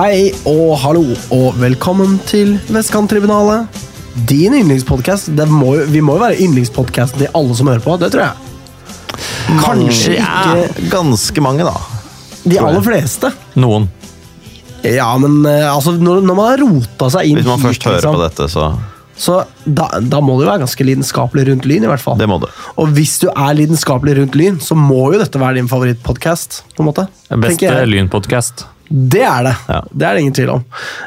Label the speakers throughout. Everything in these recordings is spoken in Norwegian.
Speaker 1: Hei og hallo, og velkommen til Vestkanttribunalet. Din yndlingspodkast. Vi må jo være yndlingspodkasten til alle som hører på. Det tror jeg. Kanskje ikke
Speaker 2: Ganske mange, da.
Speaker 1: de aller fleste.
Speaker 3: Noen.
Speaker 1: Ja, men eh, altså, når, når man har rota seg inn
Speaker 2: Hvis man først hører
Speaker 1: liksom,
Speaker 2: på dette, så
Speaker 1: så da, da må du være ganske lidenskapelig rundt Lyn, i hvert fall.
Speaker 2: Det må du.
Speaker 1: Og hvis du er lidenskapelig rundt Lyn, så må jo dette være din favorittpodkast. på en måte.
Speaker 3: Beste
Speaker 1: tenker jeg.
Speaker 3: lynpodkast.
Speaker 1: Det er det.
Speaker 2: Ja.
Speaker 1: Det er det ingen tvil om.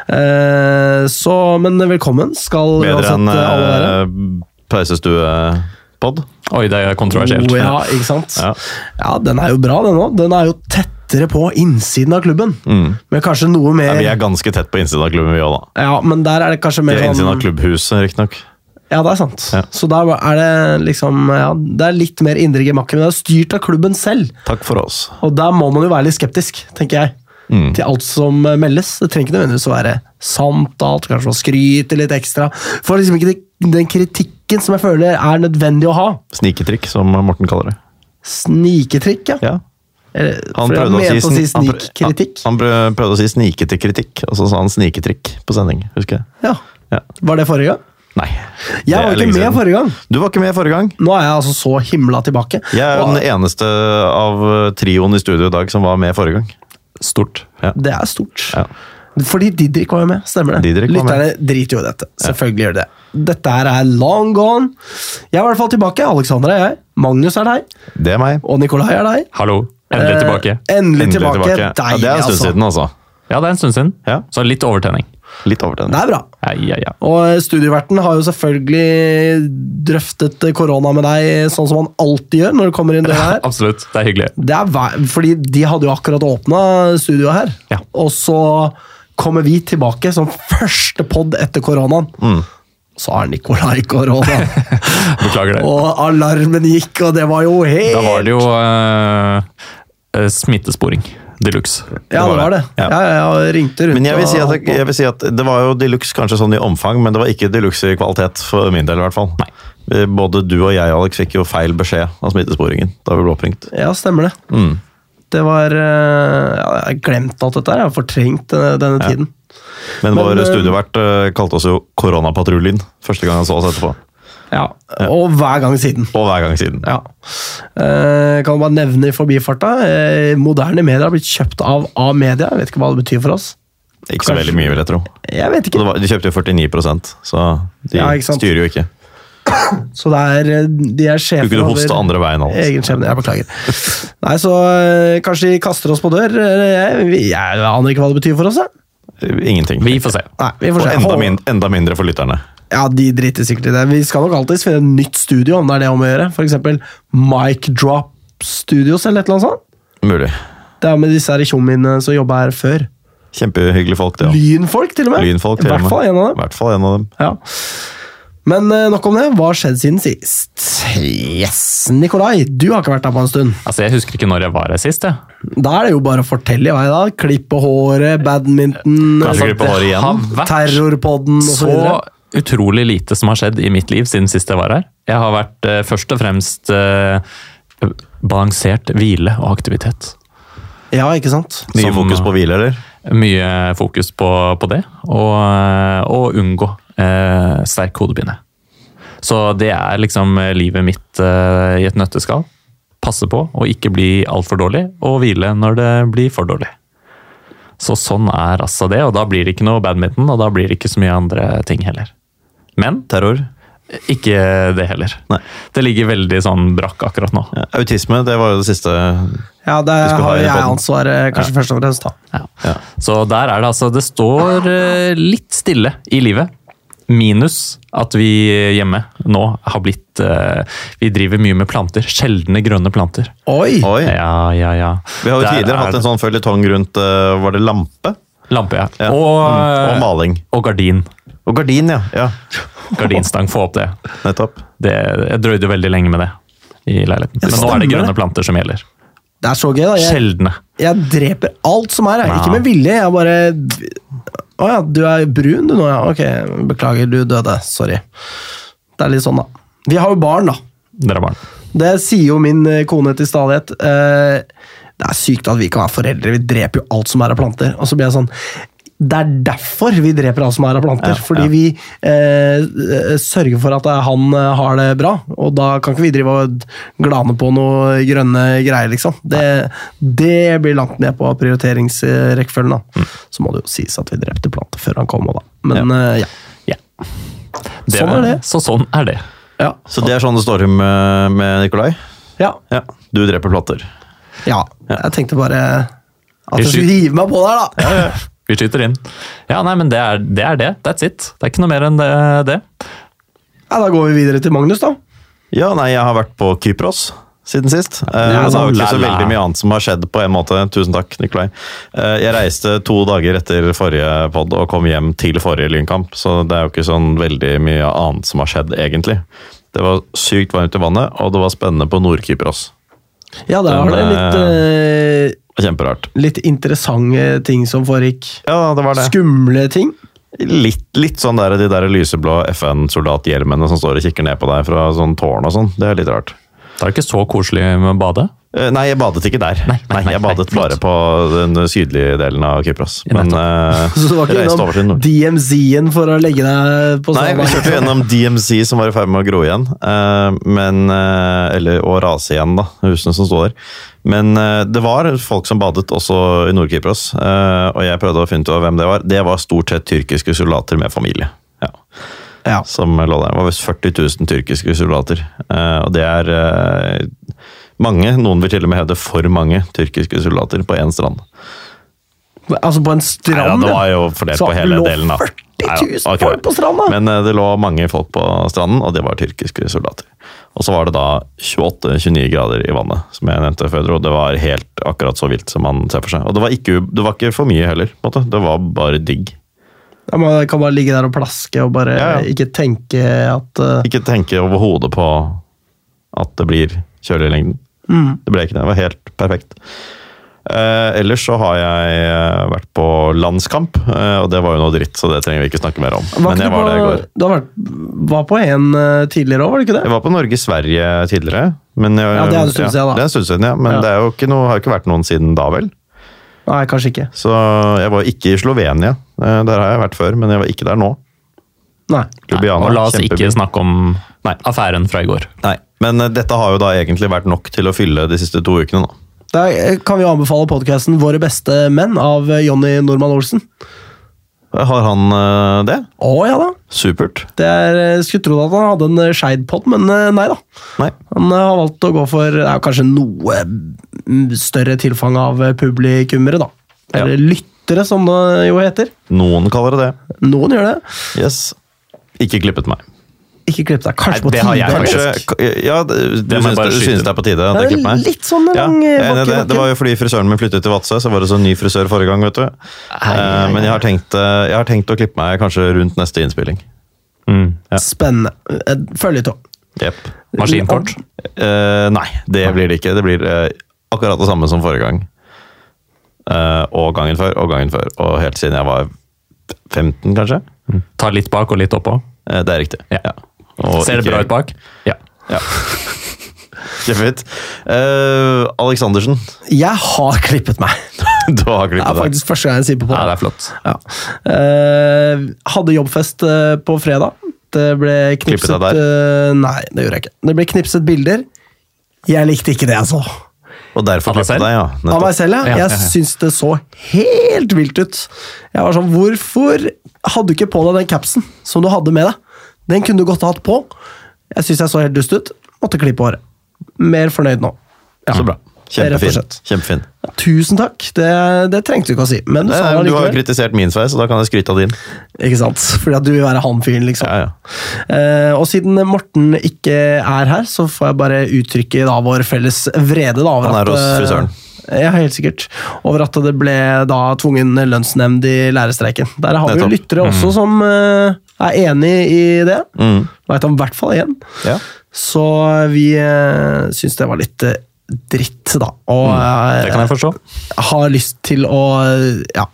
Speaker 1: Eh, så, men velkommen skal
Speaker 2: Bedre
Speaker 1: uansett
Speaker 2: enn
Speaker 1: alle være.
Speaker 2: uh, pausestuepod.
Speaker 3: Oi, det er kontroversielt.
Speaker 1: Oh, ja, ikke sant?
Speaker 2: Ja.
Speaker 1: Ja. den er jo bra, den òg. Den er jo tettere på innsiden av klubben. Men kanskje noe mer
Speaker 2: Mm. Ja, vi er ganske tett på innsiden av klubben, vi òg, da.
Speaker 1: Ja, men der er det kanskje mer
Speaker 2: er innsiden av
Speaker 1: sånn
Speaker 2: klubbhuset, riktignok.
Speaker 1: Ja, det er sant.
Speaker 2: Ja.
Speaker 1: Så da er det liksom ja, Det er litt mer indre gemakker, men det er styrt av klubben selv.
Speaker 2: Takk for oss.
Speaker 1: Og der må man jo være litt skeptisk, tenker jeg.
Speaker 2: Mm.
Speaker 1: Til alt som meldes. Det trenger ikke nødvendigvis å være sant alt, kanskje man skryter litt ekstra. For liksom ikke den kritikken som jeg føler er nødvendig å ha.
Speaker 2: Sniketrikk, som Morten kaller det.
Speaker 1: Sniketrikk, ja.
Speaker 2: Ja.
Speaker 1: Eller,
Speaker 2: Han prøvde, å si,
Speaker 1: å si
Speaker 2: han Han, han prøvde å si snikete kritikk, og så sa han sniketrikk på sending. Husker jeg.
Speaker 1: Ja.
Speaker 2: Ja.
Speaker 1: Var det forrige gang?
Speaker 2: Nei.
Speaker 1: Jeg var ikke med
Speaker 2: siden.
Speaker 1: forrige gang.
Speaker 2: Du var ikke med forrige gang.
Speaker 1: Nå er jeg altså så himla tilbake.
Speaker 2: Jeg er
Speaker 1: Og
Speaker 2: den eneste av trioen i studio i dag som var med forrige gang.
Speaker 3: Stort.
Speaker 1: det er stort.
Speaker 2: Ja.
Speaker 1: Fordi Didrik var jo med, stemmer det?
Speaker 2: Didrik.
Speaker 1: Lytterne driter jo i dette. Selvfølgelig gjør det. Dette her er long gone. Jeg er i hvert fall tilbake. Alexander er jeg. Magnus er deg.
Speaker 2: Det er meg.
Speaker 1: Og Nikolai er deg.
Speaker 3: Hallo. Endelig tilbake.
Speaker 1: Eh, endelig,
Speaker 2: Endelig
Speaker 1: tilbake.
Speaker 2: tilbake. Ja, det er en stund
Speaker 1: altså.
Speaker 2: siden, altså.
Speaker 3: Ja, det er en stund siden.
Speaker 2: Ja.
Speaker 3: Så litt overtenning.
Speaker 2: Litt overtenning.
Speaker 1: Det er bra.
Speaker 3: Ja, ja, ja.
Speaker 1: Og studieverten har jo selvfølgelig drøftet korona med deg, sånn som han alltid gjør når du kommer inn døra her.
Speaker 3: Absolutt. Det er hyggelig.
Speaker 1: Det er, fordi de hadde jo akkurat åpna studioet her.
Speaker 3: Ja.
Speaker 1: Og så kommer vi tilbake som første pod etter koronaen.
Speaker 2: Mm.
Speaker 1: Så har Nikolai korona.
Speaker 3: Beklager det.
Speaker 1: og alarmen gikk, og det var jo helt
Speaker 3: Da var det jo eh, smittesporing de luxe.
Speaker 1: Ja, det var det. Ja,
Speaker 2: Ja.
Speaker 1: jeg ringte rundt
Speaker 2: Men jeg vil, si at, jeg vil si at det var jo de luxe kanskje sånn i omfang, men det var ikke de luxe i kvalitet for min del i hvert fall.
Speaker 3: Nei.
Speaker 2: Eh, Både du og jeg, Alex, fikk jo feil beskjed av smittesporingen da vi ble oppringt.
Speaker 1: Ja, stemmer det.
Speaker 2: Mm.
Speaker 1: Det var eh, ja, Jeg har glemt alt dette her. Jeg har fortrengt denne, denne
Speaker 2: Ja.
Speaker 1: tiden.
Speaker 2: Men,
Speaker 1: Men,
Speaker 2: vår
Speaker 1: studievert
Speaker 2: studiovert eh, kalte oss jo Koronapatruljen første gang han så oss etterpå.
Speaker 1: Ja. Og hver gang siden.
Speaker 2: Og hver gang siden.
Speaker 1: Ja. Eh, kan bare nevne i forbifarta. Eh, moderne medier har blitt kjøpt av A-media. Jeg vet ikke hva det betyr for oss.
Speaker 2: Ikke så
Speaker 1: Kanskje.
Speaker 2: veldig mye, vil jeg tro.
Speaker 1: Jeg vet ikke.
Speaker 2: var, de kjøpte jo 49% så de
Speaker 1: Ja, ikke
Speaker 2: styrer jo ikke.
Speaker 1: Så det er, eh, de er
Speaker 2: Du
Speaker 1: sjefer
Speaker 2: kunne hoste andre veien. Alex.
Speaker 1: egen skjebne. Jeg beklager. Nei, så eh, kanskje de kaster oss på dør. Eh, Jeg, jeg aner ikke hva det betyr for oss. Jeg.
Speaker 2: Ingenting.
Speaker 3: Vi får se.
Speaker 1: Nei, vi får
Speaker 2: Og enda, min, enda mindre for lytterne.
Speaker 1: Ja, de driter sikkert i det. Vi skal nok alltid finne et nytt studio, om det er det om å gjøre. For eksempel Mic Drop Studios, eller et eller annet sånt.
Speaker 2: Mulig.
Speaker 1: Det er med disse her tjommene som jobba her før.
Speaker 2: Kjempehyggelige folk, det ja.
Speaker 1: Lynfolk, til og med.
Speaker 2: Lynfolk.
Speaker 1: I hvert fall en av
Speaker 2: I
Speaker 1: dem.
Speaker 2: hvert fall en av dem.
Speaker 1: Ja. Men eh, nok om det. Hva har skjedd siden sist? Yes! Nikolai, du har ikke vært her på en stund.
Speaker 3: Altså, Jeg husker ikke når jeg var her sist. jeg.
Speaker 1: Da er det jo bare å fortelle i vei, da. Klippe håret, badminton,
Speaker 2: Kanskje klippe håret igjen?
Speaker 3: har
Speaker 1: terrorpodden osv.
Speaker 3: så utrolig lite som har skjedd i mitt liv siden sist jeg var her. Jeg har vært eh, først og fremst eh, balansert hvile og aktivitet.
Speaker 1: Ja, ikke sant?
Speaker 2: Mye
Speaker 3: Som-
Speaker 2: fokus på hvile, eller?
Speaker 3: Mye fokus på, på det, og, eh, og unngå eh, sterk hodepine. Så det er liksom livet mitt eh, i et nøtteskall. Passe på å ikke bli altfor dårlig, og hvile når det blir for dårlig. Så sånn er altså det, og da blir det ikke noe badminton, og da blir det ikke så mye andre ting heller. Men
Speaker 2: Terror?
Speaker 3: ikke det heller.
Speaker 2: Nei.
Speaker 3: Det ligger veldig sånn brakk akkurat nå.
Speaker 2: Ja, autisme, det var jo det siste
Speaker 1: Ja, det
Speaker 2: Vi skal ha
Speaker 1: har jeg ansvaret kanskje først og fremst, da.
Speaker 3: Ja.
Speaker 2: Ja.
Speaker 3: Så der er det altså Det står eh, litt stille i livet. Minus at vi hjemme nå har blitt eh, Vi driver mye med planter. Sjeldne grønne planter.
Speaker 1: Oi!
Speaker 2: Oi!
Speaker 3: Ja, ja, ja.
Speaker 2: Vi har jo
Speaker 3: Der
Speaker 2: tidligere
Speaker 3: er
Speaker 2: hatt en sånn føljetong rundt eh, Var det lampe?
Speaker 3: Lampe, ja.
Speaker 2: Ja.
Speaker 3: Og,
Speaker 2: Mm. Og maling.
Speaker 3: og gardin.
Speaker 2: Og gardin, ja. ja.
Speaker 3: Gardinstang. Få opp det.
Speaker 2: Nettopp.
Speaker 3: det. Jeg drøyde veldig lenge med det i leiligheten. Men nå er det grønne planter som gjelder.
Speaker 1: Det er så gøy, da. Jeg,
Speaker 3: Sjeldne.
Speaker 1: jeg dreper alt som er her.
Speaker 3: Ja.
Speaker 1: Ikke med vilje. Jeg bare Å ja, du er brun du nå, ja. Ok, beklager, du døde. Sorry. Det er litt sånn, da. Vi har jo barn, da.
Speaker 3: Dere er barn.
Speaker 1: Det sier jo min eh, kone til stadighet. Eh, det er sykt at vi kan være foreldre. Vi dreper jo alt som er av planter. Og så blir jeg sånn det er derfor vi dreper han som er av planter.
Speaker 2: Ja,
Speaker 1: fordi
Speaker 2: ja.
Speaker 1: vi eh, eh, sørger for at han eh, har det bra. Og da kan ikke vi drive og glane på noe grønne greier, liksom. Det, det blir langt ned på prioriteringsrekkefølgen. da.
Speaker 2: Mm.
Speaker 1: Så må det jo sies at vi drepte planter før han kom òg, da. Men eh, ja.
Speaker 3: Ja. Det,
Speaker 1: Sånn er det.
Speaker 3: Så sånn er det.
Speaker 1: Ja.
Speaker 2: Så det er sånn det står til med, med Nikolai?
Speaker 1: ja.
Speaker 2: Ja. Du dreper planter.
Speaker 1: Ja. Jeg tenkte bare at jeg skulle hive meg på der, da.
Speaker 3: Vi skyter inn. Ja, nei, men det er, det er det. That's it. Det er ikke noe mer enn det. det.
Speaker 1: Ja, da går vi videre til Magnus, da.
Speaker 2: Ja, nei, jeg har vært på Kypros siden sist. Eh,
Speaker 3: Ja,
Speaker 2: det er jo ikke så veldig mye annet som har skjedd på en måte. Tusen takk, Nikolai. Eh, jeg reiste to dager etter forrige pod og kom hjem til forrige lynkamp, så det er jo ikke sånn veldig mye annet som har skjedd, egentlig. Det var sykt varmt i vannet, og det var spennende på Nord-Kypros.
Speaker 1: Ja, der var det litt, eh,
Speaker 2: Kjemperart.
Speaker 1: litt interessante ting som foregikk.
Speaker 2: Ja, det var det.
Speaker 1: Skumle ting.
Speaker 2: Litt, litt sånn der, de der lyseblå FN-soldathjelmene som står og kikker ned på deg fra sånn tårn og sånn. Det er litt rart.
Speaker 3: Det er ikke så koselig med å bade.
Speaker 2: Eh, Nei, jeg badet ikke der.
Speaker 3: Nei, nei, nei,
Speaker 2: jeg badet
Speaker 3: nei,
Speaker 2: bare på den sydlige delen av Kypros. Men eh,
Speaker 1: Så du var ikke
Speaker 2: nord.
Speaker 1: DMZ-en for å legge deg på
Speaker 2: Nei, vi kjørte gjennom DMZ som var i ferd med å gro igjen. Uh, Men, uh, eller å rase igjen, da. Husene som sto der. Men det var folk som badet også i Nord-Kypros, eh, og jeg prøvde å finne ut hvem det var. Det var stort sett tyrkiske soldater med familie. Ja.
Speaker 1: Ja.
Speaker 2: som lå der. Det var visst 40 000 tyrkiske soldater. Eh, og det er mange, noen vil til og med hevde for mange tyrkiske soldater på én strand.
Speaker 1: Altså på en strand?
Speaker 2: det
Speaker 1: ja.
Speaker 2: var jo fordelt på hele
Speaker 1: delen.
Speaker 2: delen. da.
Speaker 1: 40 000
Speaker 2: Neida, det var
Speaker 1: folk
Speaker 2: det.
Speaker 1: på stranda?
Speaker 2: Men eh, det lå mange folk på stranden, og det var tyrkiske soldater. Og så var det da 28-29 grader i vannet, som jeg nevnte før. Og det var helt akkurat så vilt som man ser for seg. Og det var ikke, det var ikke for mye heller. måte. Det var bare digg.
Speaker 1: Ja, man kan bare ligge der og plaske og bare
Speaker 2: ja.
Speaker 1: ikke tenke at uh...
Speaker 2: Ikke tenke overhodet på at det blir kjølig i lengden.
Speaker 1: mm.
Speaker 2: Det ble ikke det. Det var helt perfekt. Eh, ellers så har jeg eh, vært på landskamp, eh, og det var jo noe dritt, så det trenger vi ikke snakke mer om.
Speaker 1: Var
Speaker 2: Men jeg var der i
Speaker 1: på,
Speaker 2: går.
Speaker 1: du har vært, var på en eh, tidligere òg, var det ikke det?
Speaker 2: Jeg var på Norge-Sverige tidligere. Men jeg,
Speaker 1: Ja, det er en stund siden, da.
Speaker 2: Det er en stund siden, ja. Men
Speaker 1: Ja.
Speaker 2: det er jo ikke noe, har jo ikke vært noen siden da, vel?
Speaker 1: Nei, kanskje ikke.
Speaker 2: Så jeg var ikke i Slovenia. Eh, Der har jeg vært før, men jeg var ikke der nå.
Speaker 1: Nei.
Speaker 2: Ljubljana,
Speaker 3: og la oss
Speaker 2: kjempeby.
Speaker 3: ikke snakke om
Speaker 2: Nei.
Speaker 3: affæren fra i går.
Speaker 2: Nei, men eh, dette har jo da egentlig vært nok til å fylle de siste to ukene.
Speaker 1: Da Der kan vi anbefale podkasten 'Våre beste menn' av eh, Jonny Normann Olsen.
Speaker 2: Har han eh, det?
Speaker 1: Å ja da.
Speaker 2: Supert.
Speaker 1: Det er, eh, skulle trodd at han hadde en eh, Skeid-pod, men eh, nei da.
Speaker 2: Nei.
Speaker 1: Han eh, har valgt å gå for er kanskje noe mm, større tilfang av eh, publikummere, da.
Speaker 2: Ja.
Speaker 1: Eller lyttere, som det jo heter.
Speaker 2: Noen kaller det det.
Speaker 1: Noen gjør det.
Speaker 2: Yes. Ikke klippet meg.
Speaker 1: Ikke klipp deg. Kanskje
Speaker 3: Nei,
Speaker 1: på
Speaker 3: det har
Speaker 1: tide.
Speaker 3: jeg
Speaker 1: faktisk.
Speaker 2: ja, det- du
Speaker 3: Det
Speaker 2: syns det,
Speaker 3: skyte
Speaker 2: det er på tide at jeg klipper meg?
Speaker 1: litt sånn
Speaker 2: en
Speaker 1: lang
Speaker 2: ja,
Speaker 1: eh,
Speaker 2: er enig i det. det var jo fordi frisøren min flyttet til Vadsø, så var det sånn ny frisør forrige gang, vet du. Eh, Men jeg har, tenkt, eh, jeg har tenkt å klippe meg kanskje rundt neste innspilling.
Speaker 3: Mm.
Speaker 2: Ja.
Speaker 1: Spennende. Opp.
Speaker 2: Jepp.
Speaker 3: Maskinkort.
Speaker 2: Uh, nei, det blir det ikke. Det blir uh, akkurat det samme som forrige gang. Uh, og gangen før, og gangen før. Og helt siden jeg var 15, kanskje.
Speaker 3: Ta litt bak og litt oppå.
Speaker 2: Det er riktig.
Speaker 3: Ja.
Speaker 2: Og
Speaker 3: Ser det
Speaker 2: ikke-
Speaker 3: bra ut bak? Ja.
Speaker 2: Ja. Kjempefint. Uh, Aleksandersen,
Speaker 1: Jeg har klippet meg.
Speaker 2: du har
Speaker 1: Det er
Speaker 2: klippet deg.
Speaker 1: faktisk første gang jeg sier på
Speaker 3: ja,
Speaker 1: det.
Speaker 3: det er flott.
Speaker 1: Ja. Uh, hadde jobbfest uh, på fredag. Det ble
Speaker 2: Klippet
Speaker 1: knipset
Speaker 2: deg
Speaker 1: eh, Nei, det gjorde jeg ikke. Det ble knipset bilder. Jeg likte ikke det jeg så.
Speaker 2: Og derfor klippet
Speaker 3: selv?
Speaker 2: deg, ja.
Speaker 1: Av meg selv, ja.
Speaker 3: Ja, ja, ja.
Speaker 1: Jeg syns det så helt vilt ut. Jeg var sånn, Hvorfor hadde du ikke på deg den capsen som du hadde med deg? Den kunne du godt hatt på. Jeg syns jeg så helt dust ut. Måtte klippe håret. Mer fornøyd nå. Ja.
Speaker 2: Så bra. Kjempefin. Kjempefin.
Speaker 1: Tusen takk. Det, det trengte du ikke å si. Men du sa
Speaker 2: Eh,
Speaker 1: det
Speaker 2: Du har jo kritisert min sveis, så da kan jeg skryte av din.
Speaker 1: Ikke sant? Fordi at du vil være han fyren, liksom.
Speaker 2: Ja, ja.
Speaker 1: Eh, og siden Morten ikke er her, så får jeg bare uttrykke da vår felles vrede. Da, over
Speaker 2: Han er hos
Speaker 1: eh,
Speaker 2: frisøren.
Speaker 1: Ja, helt sikkert. Over at det ble da tvungen lønnsnemnd i lærerstreiken. Der har vi jo lyttere også som eh, er enig i det.
Speaker 2: Mm.
Speaker 1: Veit om i hvert fall én.
Speaker 2: Ja.
Speaker 1: Så vi eh, syns det var litt eh, dritt, da. Og
Speaker 2: Mm.
Speaker 1: eh,
Speaker 3: Det kan jeg forstå.
Speaker 1: har lyst til å eh, ja,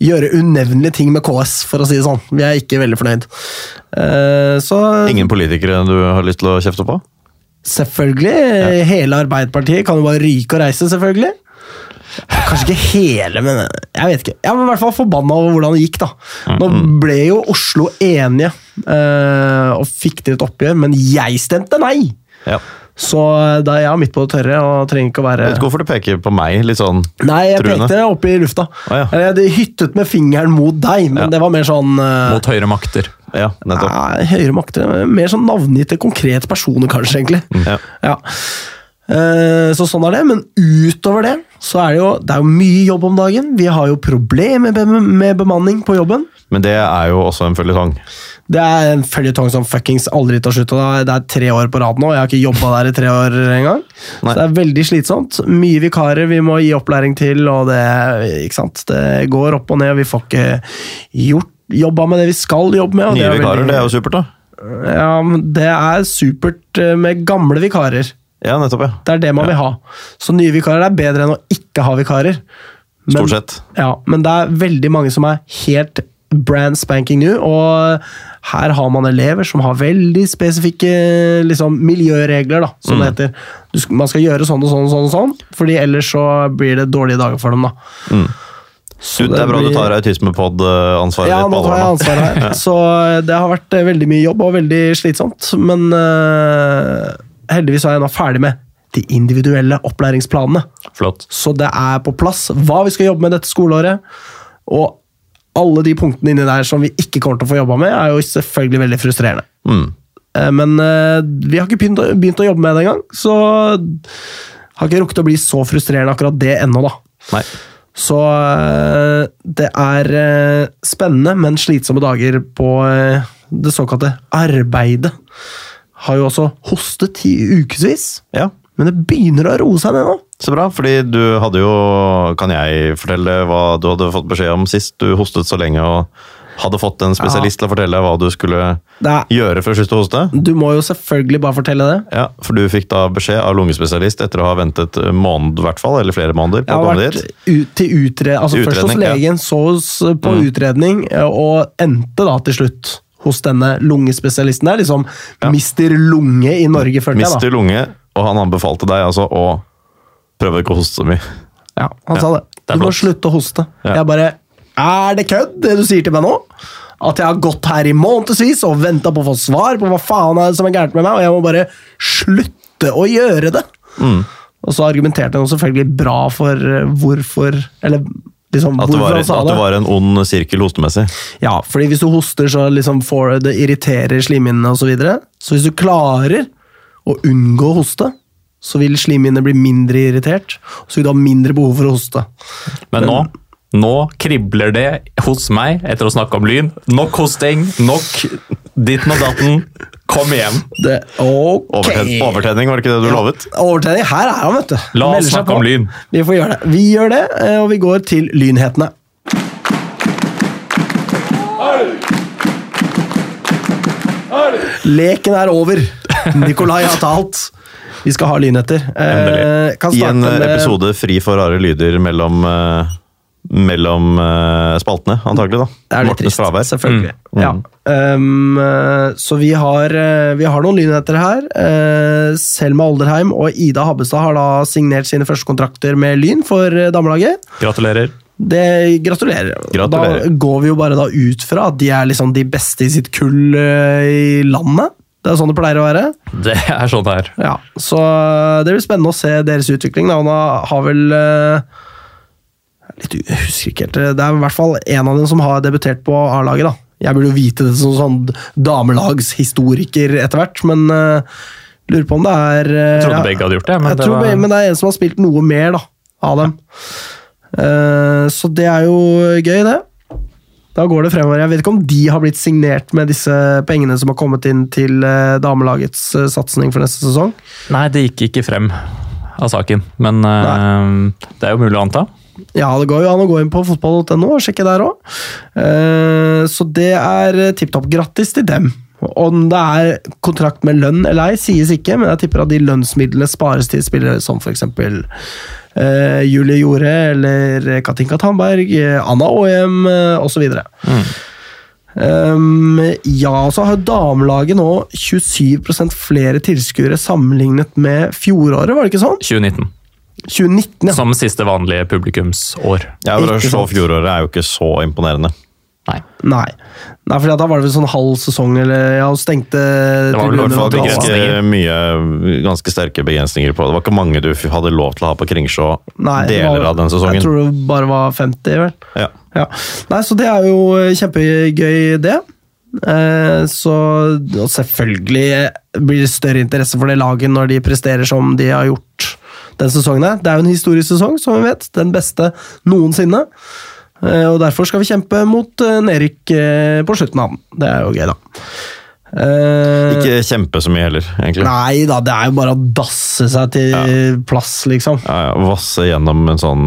Speaker 1: gjøre unevnelige ting med KS, for å si det sånn. Vi er ikke veldig fornøyd. Eh, så
Speaker 2: Ingen politikere du har lyst til å kjefte på?
Speaker 1: selvfølgelig, hele Arbeiderpartiet kan jo bare ryke og reise, selvfølgelig. Kanskje ikke hele, men jeg vet ikke. Jeg var i hvert fall forbanna over hvordan det gikk. da. Nå ble jo Oslo enige eh, og fikk til et oppgjør, men jeg stemte nei!
Speaker 2: Ja.
Speaker 1: Så da er jeg midt på det tørre og trenger ikke å være
Speaker 2: vet ikke hvorfor du peker på meg litt sånn
Speaker 1: Nei, jeg
Speaker 2: truende.
Speaker 1: pekte opp i lufta.
Speaker 2: Ah, ja.
Speaker 1: Jeg hyttet med fingeren mot deg, men
Speaker 2: Ja.
Speaker 1: det var mer sånn uh...
Speaker 3: Mot høyre makter.
Speaker 2: Ja, nettopp.
Speaker 1: Nei, høyre makter. Mer sånn navngitte, konkrete personer, kanskje, egentlig.
Speaker 2: Ja.
Speaker 1: Ja. Eh, Så sånn er det, men utover det så er det jo det er jo mye jobb om dagen. Vi har jo problemer med, bemanning på jobben.
Speaker 2: Men det er jo også en føljetong.
Speaker 1: Det er en føljetong som fuckings aldri tar slutt. Det er- tre år på rad nå, og jeg har ikke jobba der i tre år engang. Så det er veldig slitsomt. Mye vikarer vi må gi opplæring til, og det, ikke sant? det går opp og ned. Vi får ikke gjort jobba med det vi skal jobbe med.
Speaker 2: Nye
Speaker 1: det er
Speaker 2: vikarer,
Speaker 1: veldig-
Speaker 2: det er jo supert, da.
Speaker 1: Ja, men Det er supert eh, med gamle vikarer.
Speaker 2: Ja, nettopp, ja.
Speaker 1: Det er det man vil ha. Så nye vikarer er bedre enn å ikke ha vikarer. Men-
Speaker 2: Stort sett.
Speaker 1: Ja, men det er veldig mange som er helt brand spanking new, og her har man elever som har veldig spesifikke liksom, miljøregler, da, som det heter. Du, man skal gjøre sånn og sånn og sånn, og sånn, fordi ellers så blir det dårlige dager for dem. da. Så
Speaker 2: Du, det er bra
Speaker 1: blir-
Speaker 2: du tar autismepod-ansvaret
Speaker 1: ja,
Speaker 2: ditt
Speaker 1: nå tar jeg ansvaret her. Så det har vært eh, veldig mye jobb og veldig slitsomt. Men eh, heldigvis er jeg nå ferdig med de individuelle opplæringsplanene.
Speaker 3: Flott.
Speaker 1: Så det er på plass hva vi skal jobbe med dette skoleåret. Og alle de punktene inni der som vi ikke kommer til å få jobba med, er jo selvfølgelig veldig frustrerende.
Speaker 2: Mm.
Speaker 1: Eh, Men eh, vi har ikke begynt å, begynt å jobbe med det engang, så har ikke rukket å bli så frustrerende akkurat det ennå, da.
Speaker 2: Nei.
Speaker 1: Så øh, det er spennende, men slitsomme dager på det såkalte arbeidet. Har jo også hostet i ukevis,
Speaker 2: Ja,
Speaker 1: men det begynner å roe seg ned nå.
Speaker 2: så bra. Fordi du hadde jo Kan jeg fortelle hva du hadde fått beskjed om sist? Du hostet så lenge og hadde fått en spesialist til å fortelle hva du skulle
Speaker 1: er,
Speaker 2: gjøre for å slutte å hoste.
Speaker 1: du må jo selvfølgelig bare fortelle det.
Speaker 2: Ja, For du fikk da beskjed av lungespesialist etter å ha ventet en måned, hvert fall, eller flere måneder. på
Speaker 1: Jeg har vært ut, til utre, altså først hos
Speaker 2: legen, ja.
Speaker 1: så på
Speaker 2: Mm.
Speaker 1: utredning, og endte da til slutt hos denne lungespesialisten. Det er liksom
Speaker 2: Ja.
Speaker 1: Mister Lunge i Norge, følte jeg. da.
Speaker 2: Mister lunge, og han anbefalte deg altså å prøve ikke å hoste så mye.
Speaker 1: Ja, han
Speaker 2: Ja,
Speaker 1: sa det.
Speaker 3: det
Speaker 1: Du må slutte å hoste.
Speaker 2: Ja.
Speaker 1: Jeg bare Er det kødd, det du sier til meg nå? At jeg har gått her i månedsvis og venta på å få svar på hva faen er det som er gærent med meg, og jeg må bare slutte å gjøre det?
Speaker 2: Mm.
Speaker 1: Og så argumenterte han selvfølgelig bra for eh, hvorfor Eller liksom
Speaker 2: At det var, at
Speaker 1: det.
Speaker 2: det var en ond sirkel hostemessig.
Speaker 1: Ja, fordi hvis du hoster, så liksom får det irriterer slimhinnene osv. Så, videre. så hvis du klarer å unngå å hoste, så vil slimhinnene bli mindre irritert, og så vil du ha mindre behov for å hoste.
Speaker 3: Men nå, nå kribler det hos meg etter å snakke om lyn. Nok hosting, nok ditten og datten. Kom igjen.
Speaker 1: Det, ok.
Speaker 2: Overten overtenning, var det ikke det du lovet?
Speaker 1: Overtenning. Her er han, vet du.
Speaker 3: La oss snakke om lyn.
Speaker 1: Vi får gjøre det. Vi gjør det, eh, og vi går til lynhetene. Leken er over. Nikolai har talt. Vi skal ha lynheter. Eh, kan
Speaker 2: I en episode fri for rare lyder mellom, eh, mellom eh, spaltene, antagelig. da.
Speaker 1: Det er litt
Speaker 2: Mortens
Speaker 1: trist,
Speaker 2: fravær.
Speaker 1: selvfølgelig.
Speaker 2: Mm.
Speaker 1: Ja. Um, så vi har, eh, vi har noen lynheter her. Eh, Selma Olderheim og Ida Habbestad har da signert sine første kontrakter med Lyn for damelaget.
Speaker 3: Gratulerer.
Speaker 1: Det gratulerer.
Speaker 2: Gratulerer.
Speaker 1: Da går vi jo bare da ut fra at de er liksom de beste i sitt kull i landet. Det er sånn det pleier å være.
Speaker 3: Det er sånn det er.
Speaker 1: Ja, Så det blir spennende å se deres utvikling. Da. Hun har vel litt, Jeg husker ikke helt. Det er i hvert fall en av dem som har debutert på A-laget. da. Jeg burde jo vite det som sånn damelagshistoriker etter hvert, men uh, lurer på om det er uh,
Speaker 3: Jeg trodde begge hadde gjort det, men
Speaker 1: jeg
Speaker 3: det
Speaker 1: tror,
Speaker 3: var
Speaker 1: Men det er en som har spilt noe mer da, av dem. Uh, så det er jo gøy, det. Da går det fremover. Jeg vet ikke om de har blitt signert med disse pengene som har kommet inn til damelagets satsing for neste sesong.
Speaker 3: Nei, det gikk ikke frem av saken, men det er jo mulig å anta.
Speaker 1: Ja, det går jo an å gå inn på fotball.no og sjekke der òg. Så det er tipp topp grattis til dem. Om det er kontrakt med lønn eller ei, sies ikke, men jeg tipper at de lønnsmidlene spares til spillere som f.eks. Uh, Julie Jorde eller Katinka Tandberg, eh, Anna Aaem uh, osv. Um, ja, så har damelaget nå 27% flere tilskuere sammenlignet med fjoråret, var det ikke sånn?
Speaker 3: 2019.
Speaker 1: 2019, ja.
Speaker 3: Som siste vanlige publikumsår.
Speaker 2: Ja, for å
Speaker 1: se,
Speaker 2: slå fjoråret er jo ikke så imponerende.
Speaker 3: Nei.
Speaker 1: Nei. Nei, for da var det vel sånn halv sesong, eller ja, og stengte
Speaker 3: Det var vel i hvert fall.
Speaker 2: Ganske mye, ganske sterke begrensninger på det. Det var ikke mange du hadde lov til å ha på Kringsjå
Speaker 1: Nei,
Speaker 2: deler
Speaker 1: var-
Speaker 2: av den sesongen.
Speaker 1: Jeg tror det bare var 50, vel.
Speaker 2: Ja.
Speaker 1: Ja. Nei, så det er jo kjempegøy, det. Eh, så og selvfølgelig blir det større interesse for det laget når de presterer som de har gjort den sesongen. her. Det er jo en historisk sesong, som vi vet. Den beste noensinne. Eh, og derfor skal vi kjempe mot eh, nedrykk eh, på slutten av den. Det er jo gøy, da. Eh,
Speaker 2: Ikke kjempe så mye heller, egentlig.
Speaker 1: Nei da, det er jo bare å dasse seg til plass, liksom.
Speaker 2: Ja, ja, vasse gjennom en sånn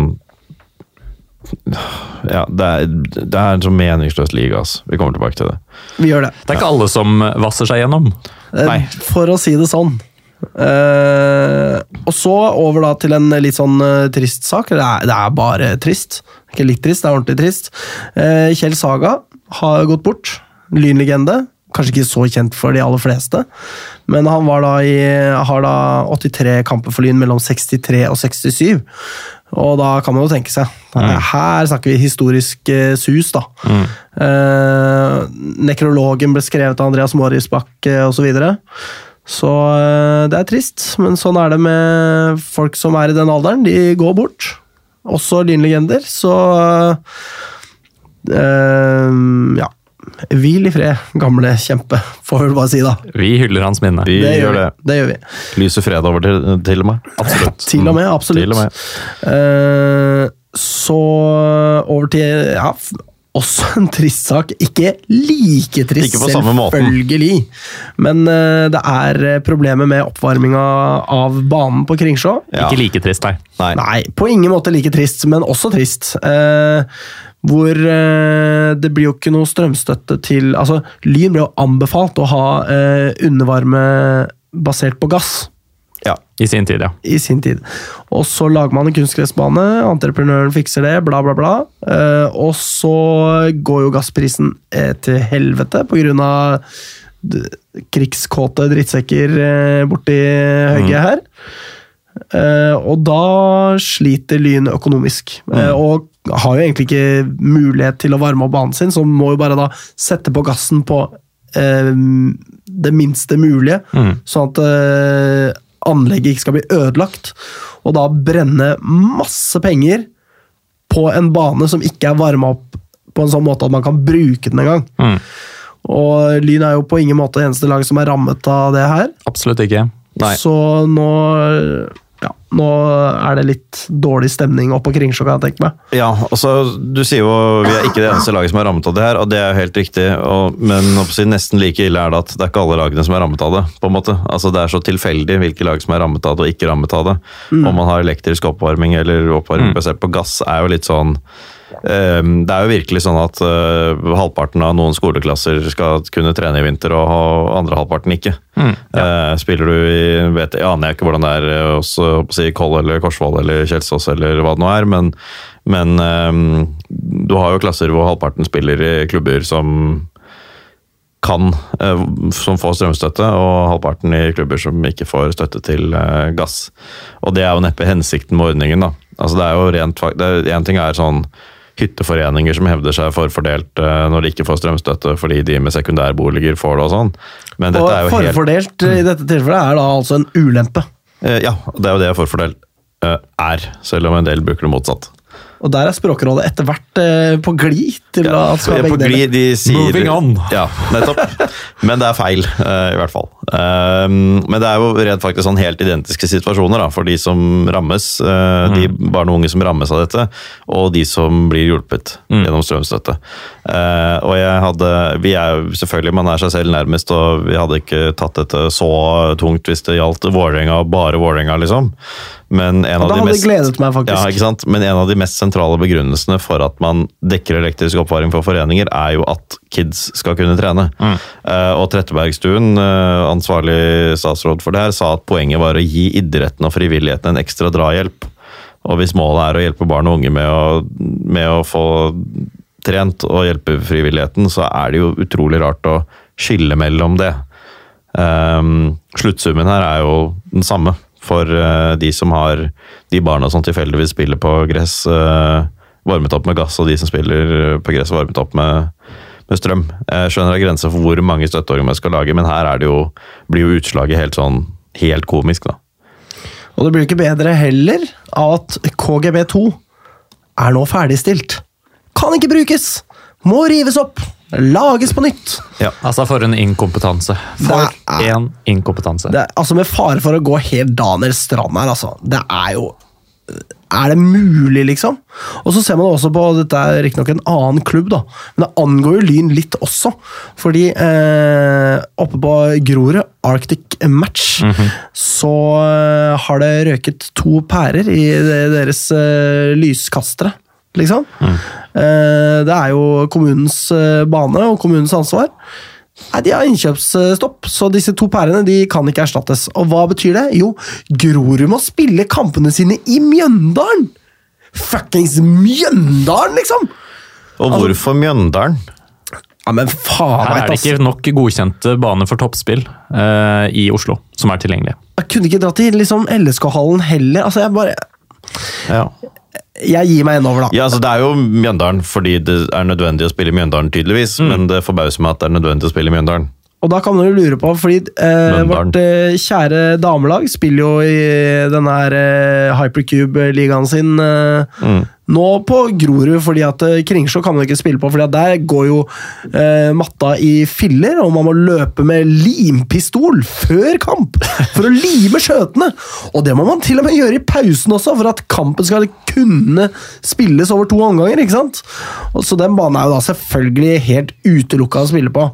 Speaker 2: Ja, det er, det er en sånn meningsløs liga, altså. Vi kommer tilbake til det.
Speaker 1: Vi gjør det.
Speaker 3: Det er ikke alle som vasser seg gjennom. Nei.
Speaker 1: For å si det sånn. Eh, og så over da til en litt sånn uh, trist sak. Det er, det er bare trist. Ikke litt trist, det er ordentlig trist. Uh, Kjell Saga har gått bort. Lynlegende. Kanskje ikke så kjent for de aller fleste, men han var da i, har da 83 kamper for Lyn mellom 63 og 67. Og da kan man jo tenke seg Her snakker vi historisk sus, da. Eh, nekrologen ble skrevet av Andreas Morisbakk eh, osv. Så, eh, det er trist, men sånn er det med folk som er i den alderen. De går bort. Også lynlegender, så eh, Ja. Hvil i fred, gamle kjempe, får vi bare si, da.
Speaker 3: Vi hyller hans minne.
Speaker 2: Vi
Speaker 1: Det
Speaker 2: gjør det.
Speaker 1: Det gjør vi.
Speaker 2: Lyser fred over til, til og med.
Speaker 3: Absolutt.
Speaker 1: Til og med, absolutt.
Speaker 2: Til og med.
Speaker 1: Uh, så over til ja, også en trist sak. Ikke like trist,
Speaker 2: Ikke
Speaker 1: selvfølgelig. Men uh, det er problemet problemer med oppvarminga av banen på Kringsjå.
Speaker 2: Ja.
Speaker 3: Ikke like trist, nei.
Speaker 2: Nei.
Speaker 1: Nei, på ingen måte like trist, men også trist. Uh, hvor eh, det blir jo ikke noe strømstøtte til Altså, Lyn ble jo anbefalt å ha eh, undervarme basert på gass
Speaker 2: Ja.
Speaker 3: I sin tid, ja.
Speaker 1: i sin tid. Og så lager man en kunstgressbane, entreprenøren fikser det, bla, bla, bla. Eh, og så går jo gassprisen eh, til helvete på grunn av krigskåte drittsekker eh, borti høyet her. Eh, og da sliter Lyn økonomisk. Eh, og har jo egentlig ikke mulighet til å varme opp banen sin, så må jo bare da sette på gassen på eh, det minste mulige, sånn at anlegget ikke skal bli ødelagt. Og da brenne masse penger på en bane som ikke er varma opp på en sånn måte at man kan bruke den engang.
Speaker 3: Mm.
Speaker 1: Og Lyn er jo på ingen måte det eneste lag som er rammet av det her.
Speaker 3: Absolutt ikke.
Speaker 2: Nei.
Speaker 1: Så nå ja, nå er det litt dårlig stemning oppe på Kringsjå, kan jeg tenke meg.
Speaker 2: Ja, altså, du sier jo vi er ikke det eneste laget som er rammet av det her, og det er jo helt riktig. Og, men nesten like ille er det at det er ikke alle lagene som er rammet av det. på en måte. Altså, Det er så tilfeldig hvilke lag som er rammet av det og ikke rammet av det. Om man har elektrisk oppvarming eller oppvarming basert på gass, er jo litt sånn Det er jo virkelig sånn at eh, halvparten av noen skoleklasser skal kunne trene i vinter, og andre halvparten ikke. Eh, spiller du i vet, Jeg aner ikke hvordan det er eh, hos si, Koll eller Korsvoll eller Kjelsås eller hva det nå er, men, men eh, du har jo klasser hvor halvparten spiller i klubber som kan, som får strømstøtte, og halvparten i klubber som ikke får støtte til gass. Og det er jo neppe hensikten med ordningen. da. Altså det er jo rent, En ting er sånn hytteforeninger som hevder seg forfordelt eh, når de ikke får strømstøtte fordi de med sekundærboliger får det og sånn. Men dette er
Speaker 1: Og
Speaker 2: forfordelt helt
Speaker 1: forfordelt i dette tilfellet er da altså en ulempe.
Speaker 2: Eh, Ja, det er jo det forfordelt eh, er, selv om en del bruker det motsatt.
Speaker 1: Og der er Språkrådet etter hvert eh, på glid til
Speaker 2: Ja,
Speaker 1: at skal begge deler.
Speaker 2: glid, de sier,
Speaker 3: Moving on.
Speaker 2: Ja, nettopp. Men det er feil, uh, i hvert fall. Um, Men det er jo rent faktisk sånn helt identiske situasjoner da, for de som rammes. eh, De barn og unge som rammes av dette, og de som blir hjulpet gjennom strømstøtte. Uh, Og jeg hadde, vi er jo selvfølgelig, Man er seg selv nærmest, og vi hadde ikke tatt dette så tungt hvis det gjaldt Vålerenga, bare Vålerenga, liksom. Men en
Speaker 1: Og
Speaker 2: av
Speaker 1: da
Speaker 2: de
Speaker 1: hadde
Speaker 2: mest
Speaker 1: gledet meg, faktisk.
Speaker 2: ja, ikke sant? Men en av de mest sentrale begrunnelsene for at man dekker elektrisk oppvaring for foreninger, er jo at kids skal kunne trene. Eh, og Trettebergstuen, eh, ansvarlig statsråd for det her, sa at poenget var å gi idretten og frivilligheten en ekstra drahjelp. Og hvis målet er å hjelpe barn og unge med å, med å få trent og hjelpe frivilligheten, så er det jo utrolig rart å skille mellom det. Um, sluttsummen her er jo den samme For eh, de som har de barna som tilfeldigvis spiller på gress eh, varmet opp med gass, og de som spiller på gress varmet opp med, med strøm. Jeg skjønner det er grenser for hvor mange støtteordninger man skal lage, men her er jo, blir jo utslaget helt sånn helt komisk, da.
Speaker 1: Og det blir ikke bedre heller av at KGB2 er nå ferdigstilt. Kan ikke brukes! Må rives opp! Lages på nytt!
Speaker 2: Ja.
Speaker 3: Altså, for en inkompetanse. For
Speaker 1: er-
Speaker 3: en inkompetanse.
Speaker 1: Det er, altså Med fare for å gå helt Daniel Strand her, altså. Det er jo Er det mulig, liksom? Og så ser man også på Dette er riktignok en annen klubb, da, men det angår jo Lyn litt også. Fordi eh, oppe på Grorud, Arctic Match, så eh, har det røket to pærer i deres eh, lyskastere, liksom. Eh, det er jo kommunens eh, bane og kommunens ansvar. Nei, De har innkjøpsstopp, så disse to pærene de kan ikke erstattes. Og hva betyr det? Jo, Grorud må spille kampene sine i Mjøndalen! Fuckings Mjøndalen, liksom!
Speaker 2: Og hvorfor Mjøndalen?
Speaker 1: Ja, men faen
Speaker 3: Her er det ikke nok godkjente baner for toppspill uh, i Oslo som er tilgjengelige.
Speaker 1: Jeg kunne ikke dratt til liksom LSK-hallen heller. Altså, jeg bare
Speaker 2: Ja.
Speaker 1: Jeg gir meg en over, da.
Speaker 2: Ja, altså Det er jo Mjøndalen fordi det er nødvendig å spille Mjøndalen, tydeligvis. Men det forbauser meg at det er nødvendig å spille Mjøndalen.
Speaker 1: Og da kan man jo lure på, fordi eh, vårt eh, kjære damelag spiller jo i denne her eh, Hypercube-ligaen sin eh, nå på Grorud, fordi at eh, Kringsjå kan man ikke spille på, fordi at der går jo eh, matta i filler, og man må løpe med limpistol før kamp for å lime skjøtene! Og det må man til og med gjøre i pausen også, for at kampen skal kunne spilles over to omganger, ikke sant? Og så den banen er jo da selvfølgelig helt utelukka å spille på.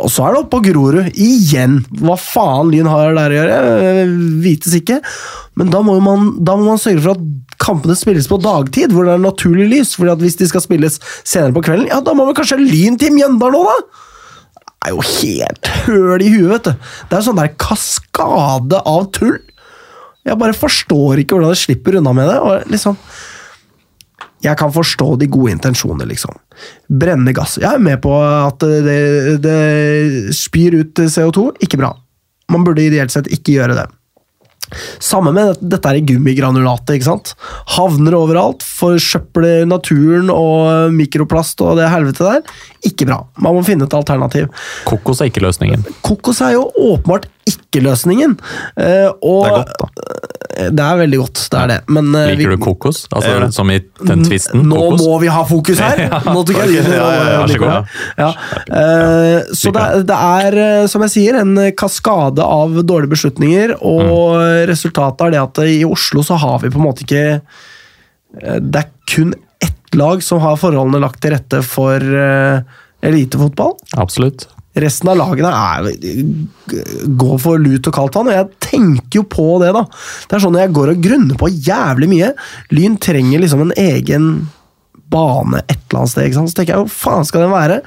Speaker 1: Og så er det oppe på Grorud, igjen. Hva faen Lyn har der å gjøre, vites ikke. Men da må, man, da må man sørge for at kampene spilles på dagtid, hvor det er naturlig lys. Fordi at hvis de skal spilles senere på kvelden, ja, da må vel kanskje Lyn til Mjøndalen òg, da? Det er jo helt høl i huet, vet du. Det er sånn der kaskade av tull. Jeg bare forstår ikke hvordan de slipper unna med det. og liksom... Jeg kan forstå de gode intensjoner, liksom. Brenne gass. Jeg er med på at det, det spyr ut CO2. Ikke bra. Man burde ideelt sett ikke gjøre det. Samme med dette- er i gummigranulatet. ikke sant? Havner overalt, forsøpler naturen og mikroplast og det helvete der. Ikke bra. Man må finne et alternativ.
Speaker 3: Kokos er ikke løsningen.
Speaker 1: Kokos er jo åpenbart ikke løsningen. Uh, og
Speaker 2: Det er godt, da.
Speaker 1: Det er veldig godt, det er det. Men eh, vi-
Speaker 3: Liker du kokos? Altså,
Speaker 2: uh,
Speaker 3: Som i den tvisten?
Speaker 1: Nå
Speaker 3: kokos?
Speaker 1: må vi ha fokus her! Nå tok jeg
Speaker 2: Ok, ja, ja, ja,
Speaker 3: så god.
Speaker 1: Ja. Eh, så det, det er, eh, som jeg sier, en kaskade av dårlige beslutninger, og
Speaker 3: Mm.
Speaker 1: resultatet er det at i Oslo så har vi på en måte ikke eh, Det er kun ett lag som har forholdene lagt til rette for eh, elitefotball.
Speaker 3: Absolutt.
Speaker 1: Resten av lagene er, går for lut og kaldt vann, og jeg tenker jo på det, da. Det er sånn jeg går og grunner på jævlig mye. Lyn trenger liksom en egen bane et eller annet sted, så tenker jeg hvor faen skal den være?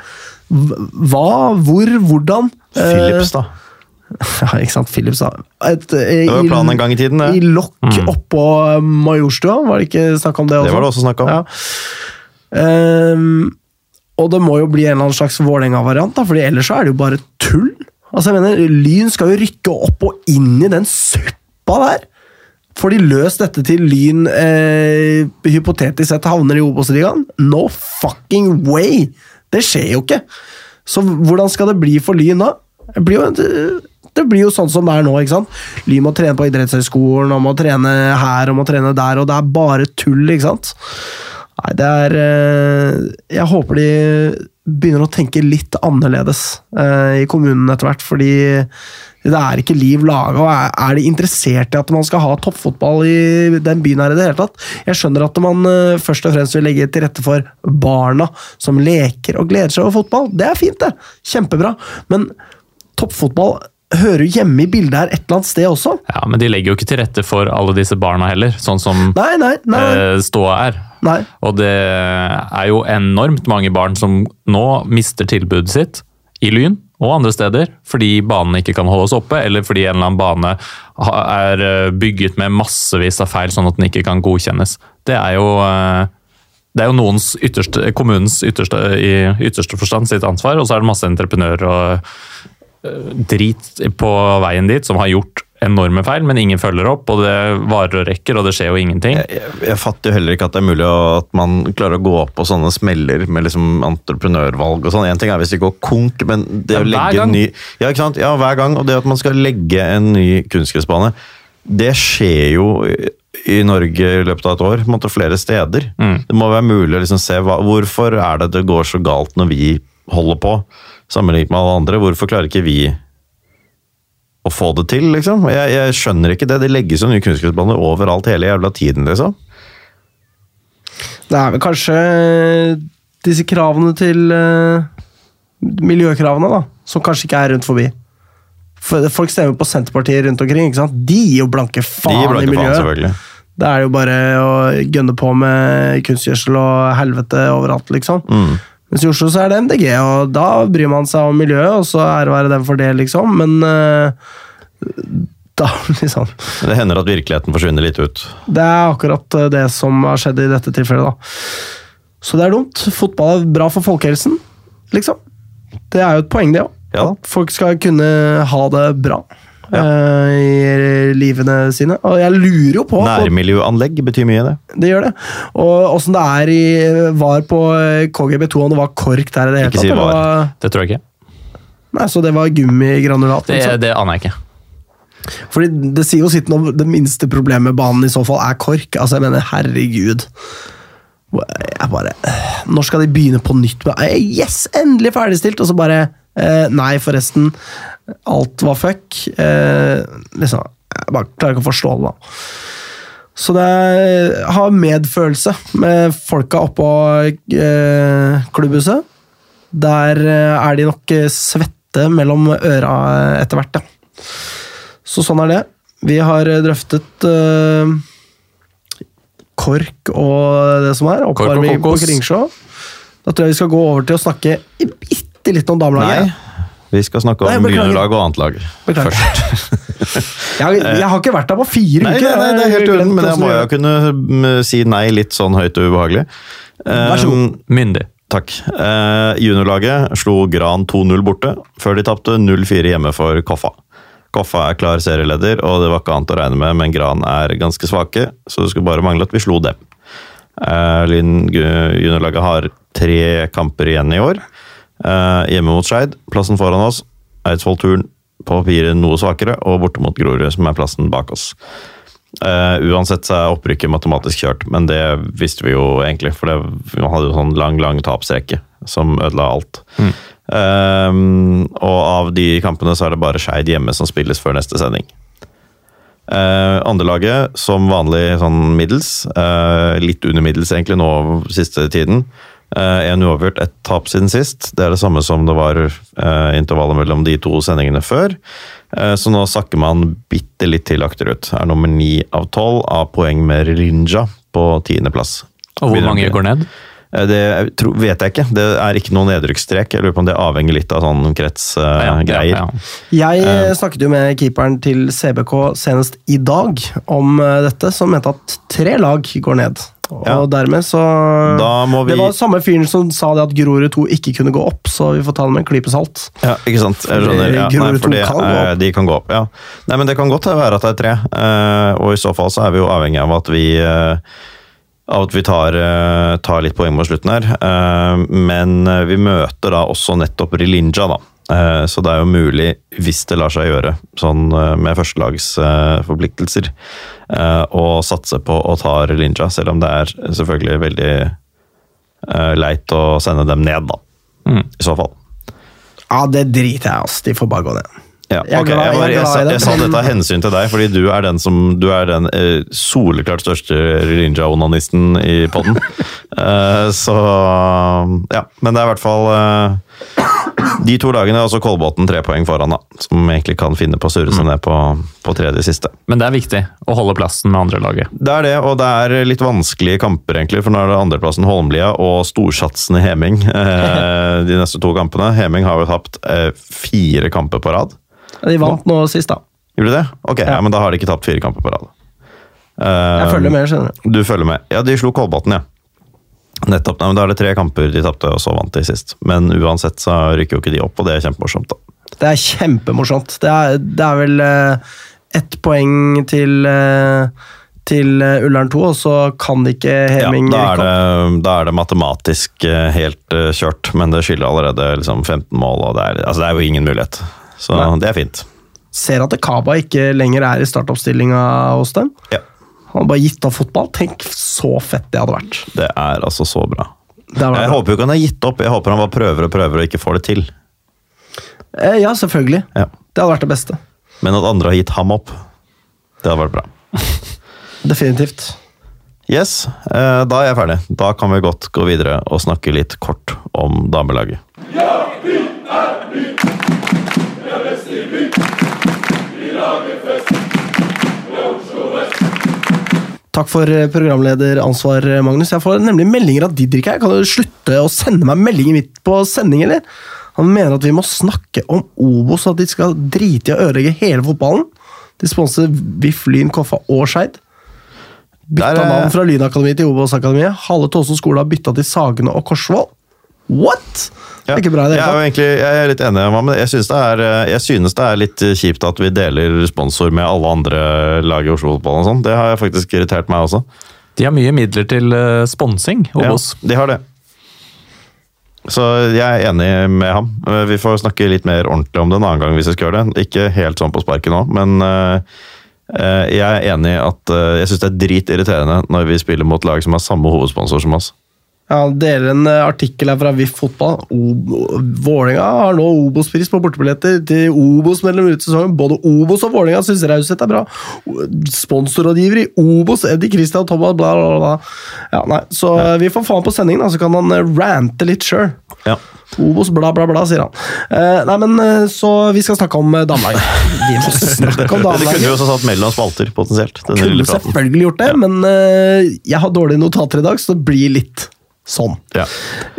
Speaker 1: Hva, hvor, hvordan?
Speaker 2: Philips, da.
Speaker 1: Eh, Ja, ikke sant. Philips, da. Et, eh,
Speaker 2: Det var jo planen en gang i tiden,
Speaker 1: I lokk mm. oppå Majorstua, var det ikke snakk om det også?
Speaker 2: Det var det også snakk om.
Speaker 1: Ja. Ehm, og det må jo bli en eller annen slags Vålerenga-variant, fordi ellers så er det jo bare tull. Altså, jeg mener, Lyn skal jo rykke opp og inn i den suppa der. Får de løst dette til Lyn eh, hypotetisk sett havner i Obos-ligaen? No fucking way! Det skjer jo ikke. Så hvordan skal det bli for Lyn da? Det blir jo, det, blir jo sånn som det er nå. ikke sant? Lyn må trene på idrettshøyskolen, og må trene her og må trene der, og det er bare tull. ikke sant? Nei, det er eh, Jeg håper de begynner å tenke litt annerledes eh, i kommunen etter hvert, fordi det er ikke liv laga. Er de interessert i at man skal ha toppfotball i den byen her i det hele tatt? Jeg skjønner at man eh, først og fremst vil legge til rette for barna som leker og gleder seg over fotball. Det er fint, det. Kjempebra. Men toppfotball hører jo hjemme i bildet her et eller annet sted også.
Speaker 3: Ja, Men de legger jo ikke til rette for alle disse barna heller, sånn som
Speaker 1: Nei, nei, nei.
Speaker 3: ståa er.
Speaker 1: Nei.
Speaker 3: Og det er jo enormt mange barn som nå mister tilbudet sitt i Lyn og andre steder fordi banen ikke kan holdes oppe, eller fordi en eller annen bane er eh, bygget med massevis av feil, sånn at den ikke kan godkjennes. Det er jo, eh, det er jo noens ytterste, kommunens ytterste, i ytterste forstand sitt ansvar, og så er det masse entreprenører og eh, drit på veien dit som har gjort enorme feil, men ingen følger opp, og det varer og rekker, og det skjer jo ingenting.
Speaker 2: Jeg, jeg, jeg fatter jo heller ikke at det er mulig at man klarer å gå opp på sånne smeller med liksom entreprenørvalg og sånn. En ting er hvis det går konk, men det
Speaker 3: Ja,
Speaker 2: å legge
Speaker 3: gang.
Speaker 2: en ny Ja, ikke sant? Ja, hver gang. Og det at man skal legge en ny kunstgressbane, det skjer jo i- Norge i løpet av et år, Måtte flere steder.
Speaker 3: Mm.
Speaker 2: Det må være mulig å liksom se hva, hvorfor er det det går så galt når vi holder på, sammenlignet med alle andre. Hvorfor klarer ikke vi å få det til, liksom? Jeg, jeg skjønner ikke det. Det legges jo nye kunstgressbaner overalt hele jævla tiden, liksom.
Speaker 1: Det er vel kanskje disse kravene til uh, Miljøkravene, da, som kanskje ikke er rundt forbi. For Folk stemmer på Senterpartiet rundt omkring. ikke sant? De gir jo blanke faen
Speaker 2: De blanke
Speaker 1: i
Speaker 2: blanke faen,
Speaker 1: da
Speaker 2: selvfølgelig.
Speaker 1: Det er jo bare å gønne på med kunstgjødsel og helvete overalt, liksom.
Speaker 2: Mm.
Speaker 1: Mens i Oslo så er det MDG, og da bryr man seg om miljøet, og så ære være dem for det, liksom. Men eh, da, liksom
Speaker 2: Det hender at virkeligheten forsvinner litt ut.
Speaker 1: Det er akkurat eh, det som har skjedd i dette tilfellet, da. Så det er dumt. Fotball er bra for folkehelsen, liksom. Det er jo et poeng, det òg.
Speaker 2: Ja.
Speaker 1: At folk skal kunne ha det bra eh, i livene sine. Og jeg lurer jo på
Speaker 2: Nærmiljøanlegg betyr mye, det.
Speaker 1: Det gjør det. Og åssen det er i var på KGB2, om det var kork der i det hele
Speaker 2: Ikke si
Speaker 1: eller
Speaker 2: var.
Speaker 1: var-
Speaker 3: Det tror jeg ikke.
Speaker 1: Nei, Så det var gummigranulat?
Speaker 3: Det,
Speaker 1: liksom?
Speaker 3: det aner jeg ikke.
Speaker 1: Fordi det sier jo sitt om det minste problemet med banen i så fall er kork. Altså, jeg mener, herregud. Jeg bare Når skal de begynne på nytt eh, Yes, endelig ferdigstilt! Og så bare eh, Nei, forresten. Alt var fuck. Eh, liksom, jeg bare klarer ikke å forstå det, da. Så det er, har medfølelse med folka oppå eh, klubbhuset. Der eh, er de nok eh, svette mellom øra etter hvert, ja. Så sånn er det. Vi har drøftet eh, KORK og det som er. Oppvarming på. Kringsjå. Da tror jeg vi skal gå over til å snakke bitte litt om damelaget.
Speaker 2: Nei, vi skal snakke om juniorlag og annet lag.
Speaker 1: Beklager. Jeg, jeg har ikke vært der på fire
Speaker 2: Nei,
Speaker 1: uker.
Speaker 2: nei, nei, det er helt uten, men jeg må jo kunne mm, si nei litt sånn høyt og ubehagelig.
Speaker 1: Vær så god.
Speaker 2: Um,
Speaker 3: Myndig.
Speaker 2: Takk. Eh, juniorlaget slo Gran 2-0 borte, før de tapte 0-4 hjemme for Koffa. Koffa er klar serieleder, og det var ikke annet å regne med, men Gran er ganske svake, så det skulle bare mangle at vi slo dem. Eh, Lyn juniorlaget har tre kamper igjen i år. Eh, hjemme mot Skeid, plassen foran oss. Eidsvoll-turen på papiret noe svakere, og borte mot Grorud, som er plassen bak oss. Eh, uansett så er opprykket matematisk kjørt, men det visste vi jo egentlig. For det, vi hadde jo sånn lang, lang tapsrekke som ødela alt. Eh, og av de kampene så er det bare Skeid hjemme som spilles før neste sending. Uh, Andrelaget som vanlig sånn middels. eh, litt under middels egentlig nå siste tiden. Uh, en uavgjort, ett tap siden sist. Det er det samme som det var eh, intervallet mellom de to sendingene før. Eh, så nå sakker man bitte litt til akterut. Er nummer ni av tolv av poeng med Rinja på tiendeplass.
Speaker 3: Og hvor mange går ned?
Speaker 2: Eh, Det vet jeg ikke. Det er ikke noen nedrykksstrek. Jeg lurer på om det avhenger litt av sånn kretsgreier.
Speaker 3: Ja, ja.
Speaker 1: Jeg eh, snakket jo med keeperen til CBK senest i dag om eh, dette, som mente at tre lag går ned. Og
Speaker 2: Ja.
Speaker 1: dermed så
Speaker 2: Da må vi
Speaker 1: Det var samme fyren som sa det at Grorud 2 ikke kunne gå opp, så vi får ta det med en klype salt.
Speaker 2: Ja, ikke sant? Jeg skjønner. Ja, nei,
Speaker 1: Grorud
Speaker 2: for
Speaker 1: kan gå
Speaker 2: eh, de kan gå opp, ja. Nei, men det kan godt være at det er tre, eh, og i så fall så er vi jo avhengig av at vi eh, av at vi tar, eh, tar litt poeng på slutten her. Men vi møter da også nettopp Rilinja, da. Eh, Så det er jo mulig, hvis det lar seg gjøre, sånn eh, med førstelagsforpliktelser, eh, å satse på å ta Relinja, selv om det er selvfølgelig veldig leit å sende dem ned, da.
Speaker 3: Mm.
Speaker 2: I så fall.
Speaker 1: Ja, det driter jeg i, ass. De får bare gå ned.
Speaker 2: Ja,
Speaker 1: Jeg
Speaker 2: ok,
Speaker 1: glad-
Speaker 2: jeg, bare,
Speaker 1: jeg
Speaker 2: jeg, sa, jeg sa dette av hensyn til deg, fordi du er den som Du er den eh, soleklart største Rilinja-onanisten i podden. Eh, så Ja. Men det er i hvert fall eh, De to lagene, altså Kolbotn tre poeng foran, da. Som egentlig kan finne på å surre
Speaker 1: Mm.
Speaker 2: seg ned på, på tredje siste.
Speaker 3: Men det er viktig å holde plassen med andre laget.
Speaker 2: Det er det, og det er litt vanskelige kamper, egentlig. For nå er det andreplassen Holmlia og storsatsende Heming eh, de neste to kampene. Heming har jo tapt eh, fire kamper på rad.
Speaker 1: De vant nå sist, da.
Speaker 2: Gjorde de det? Ok, ja.
Speaker 1: Ja.
Speaker 2: men da har de ikke tapt fire kamper på rad.
Speaker 1: Jeg
Speaker 2: Eh,
Speaker 1: følger med, skjønner du.
Speaker 2: Du følger med. Ja, de slo Kolbotn, ja. Nettopp. Nei, men Da er det tre kamper de tapte, og så vant de sist. Men uansett så rykker jo ikke de opp, og det er kjempemorsomt. da.
Speaker 1: Det er kjempemorsomt. Det er, det er vel uh, ett poeng til, uh, til eh, Ullern 2, og så kan ikke
Speaker 2: Ja, da, er det, da er det matematisk eh, helt eh, kjørt, men det skylder allerede liksom 15 mål, og det er, altså det er jo ingen mulighet. Så
Speaker 1: Nei.
Speaker 2: det er fint.
Speaker 1: Ser at Kaba ikke lenger er i startoppstillinga hos dem.
Speaker 2: Ja.
Speaker 1: Han har bare gitt opp fotball. Tenk så fett det hadde vært.
Speaker 2: Det er altså så bra. Jeg
Speaker 1: bra.
Speaker 2: håper jo ikke han har gitt opp, jeg håper han bare prøver og prøver og ikke får det til.
Speaker 1: Eh, Ja, selvfølgelig.
Speaker 2: Ja.
Speaker 1: Det hadde vært det beste.
Speaker 2: Men at andre har gitt ham opp, det hadde vært bra.
Speaker 1: Definitivt.
Speaker 2: Yes, eh, da er jeg ferdig. Da kan vi godt gå videre og snakke litt kort om damelaget.
Speaker 1: Takk for eh, programlederansvar, Magnus. Jeg får nemlig meldinger av Didrik her. Kan du slutte å sende meg meldinger midt på sending, eller? Han mener at vi må snakke om Obos, at de skal drite i å ødelegge hele fotballen. De sponser VIF, Lyn, Koffa og Skeid. Bytta
Speaker 2: eh,
Speaker 1: navn fra Lynakademiet til Obos-akademiet. Halve Tåsen skole har bytta til Sagene og Korsvoll. What?! Det er ikke bra i det
Speaker 2: jeg,
Speaker 1: hele tatt.
Speaker 2: Jeg, jeg er litt enig med ham, men jeg synes, det er, eh, jeg synes det er litt kjipt at vi deler sponsor med alle andre lag i Oslo-fotballen. og sånn. Det har faktisk irritert meg også.
Speaker 3: De har mye midler til uh, sponsing, Obos.
Speaker 2: Ja, de har det. Så jeg er enig med ham. Eh, Vi får snakke litt mer ordentlig om det en annen gang hvis vi skal gjøre det. Ikke helt sånn på sparket nå, men eh, eh, jeg er enig i at eh, jeg syns det er dritirriterende når vi spiller mot lag som har samme hovedsponsor som oss.
Speaker 1: Ja, deler en eh, artikkel her fra VIF fotball. Vålerenga har nå Obos-pris på bortebilletter til Obos-medlemmer ut sesongen. Både Obos og Vålinga syns raushet er bra. Sponsorrådgiver i Obos, Eddie Christian Thomas, bla, bla, bla. Ja, nei, så eh, vi får faen på sendingen, da, så kan han eh, rante litt sjøl.
Speaker 2: Ja.
Speaker 1: Obos, bla, bla, bla, sier han. Eh, nei, men Så vi skal snakke om damelaget. Vi må snakke om
Speaker 2: Det kunne vi også satt mellom spalter, potensielt.
Speaker 1: Kunne selvfølgelig gjort det, men eh, jeg har dårlige notater i dag, så det blir litt sånn.
Speaker 2: Ja.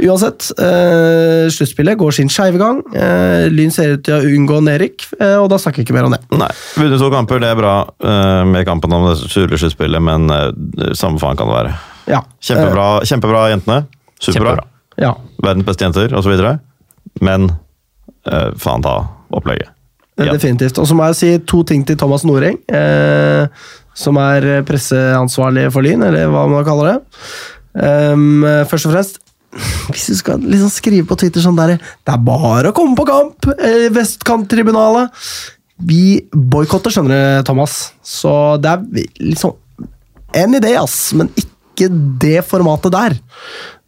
Speaker 1: Uansett, eh, sluttspillet går sin skeive gang. Eh, Lyn ser ut til å unngå nedrykk, eh, og da snakker vi ikke mer om det.
Speaker 2: Nei, vunnet to kamper, det er bra eh, med kampen om det sure sluttspillet, men eh, samme faen kan det være.
Speaker 1: Ja.
Speaker 2: Kjempebra, kjempebra jentene. Superbra.
Speaker 3: Kjempebra.
Speaker 1: Eh, ja.
Speaker 2: Verdens beste jenter, osv. Men eh, faen ta opplegget.
Speaker 1: Eh,
Speaker 2: Ja.
Speaker 1: Definitivt. Og så må jeg si to ting til Thomas Noreng, eh, som er presseansvarlig for Lyn, eller hva man kaller det. Um, først og fremst, hvis du skal liksom skrive på Twitter sånn der Det er bare å komme på kamp! Eh, Vestkanttribunalet! Vi boikotter, skjønner du, Thomas. Så det er liksom en idé, ass, men ikke det formatet der.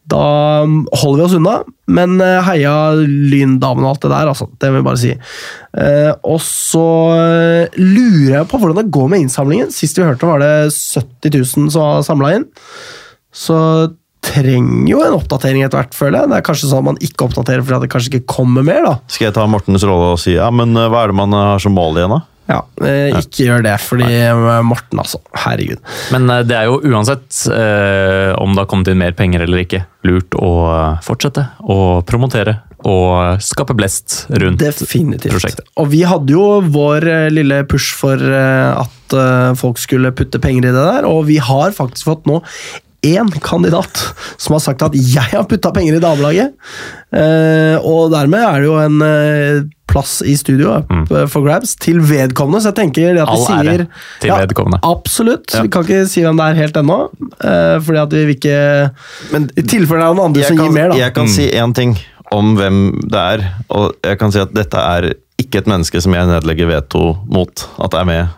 Speaker 1: Da holder vi oss unna, men eh, heia Lyndamene og alt det der, altså. Det vil jeg bare si. Eh, og så lurer jeg på hvordan det går med innsamlingen. Sist vi hørte, var det 70 000 som var samla inn. Så trenger jo en oppdatering etter hvert, føler jeg. Det er kanskje sånn at man ikke oppdaterer fordi det kanskje ikke kommer mer, da.
Speaker 2: Skal jeg ta Mortens rolle og si ja, men eh, hva er det man eh, har som mål igjen, da?
Speaker 1: Ja, eh, Ikke gjør det, fordi Nei. Morten, altså. Herregud.
Speaker 3: Men det er jo uansett eh, om det har kommet inn mer penger eller ikke, lurt å fortsette å promotere og skape blest rundt
Speaker 1: Definitivt.
Speaker 3: prosjektet.
Speaker 1: Og vi hadde jo vår lille push for at folk skulle putte penger i det der, og vi har faktisk fått nå én kandidat som har sagt at 'jeg har putta penger i damelaget'. Eh, og dermed er det jo en eh, plass i studio eh, for grabs til vedkommende, så jeg tenker det at vi
Speaker 3: Mm. All ære
Speaker 1: sier
Speaker 3: til vedkommende.
Speaker 1: Absolutt.
Speaker 3: Ja.
Speaker 1: Vi kan ikke si hvem det er helt ennå, eh, fordi at vi vil ikke
Speaker 2: Men
Speaker 1: I tilfelle det er noen andre som
Speaker 2: kan,
Speaker 1: gir mer, da.
Speaker 2: jeg kan si én ting om hvem det er, og jeg kan si at dette er ikke et menneske som jeg nedlegger veto mot at er med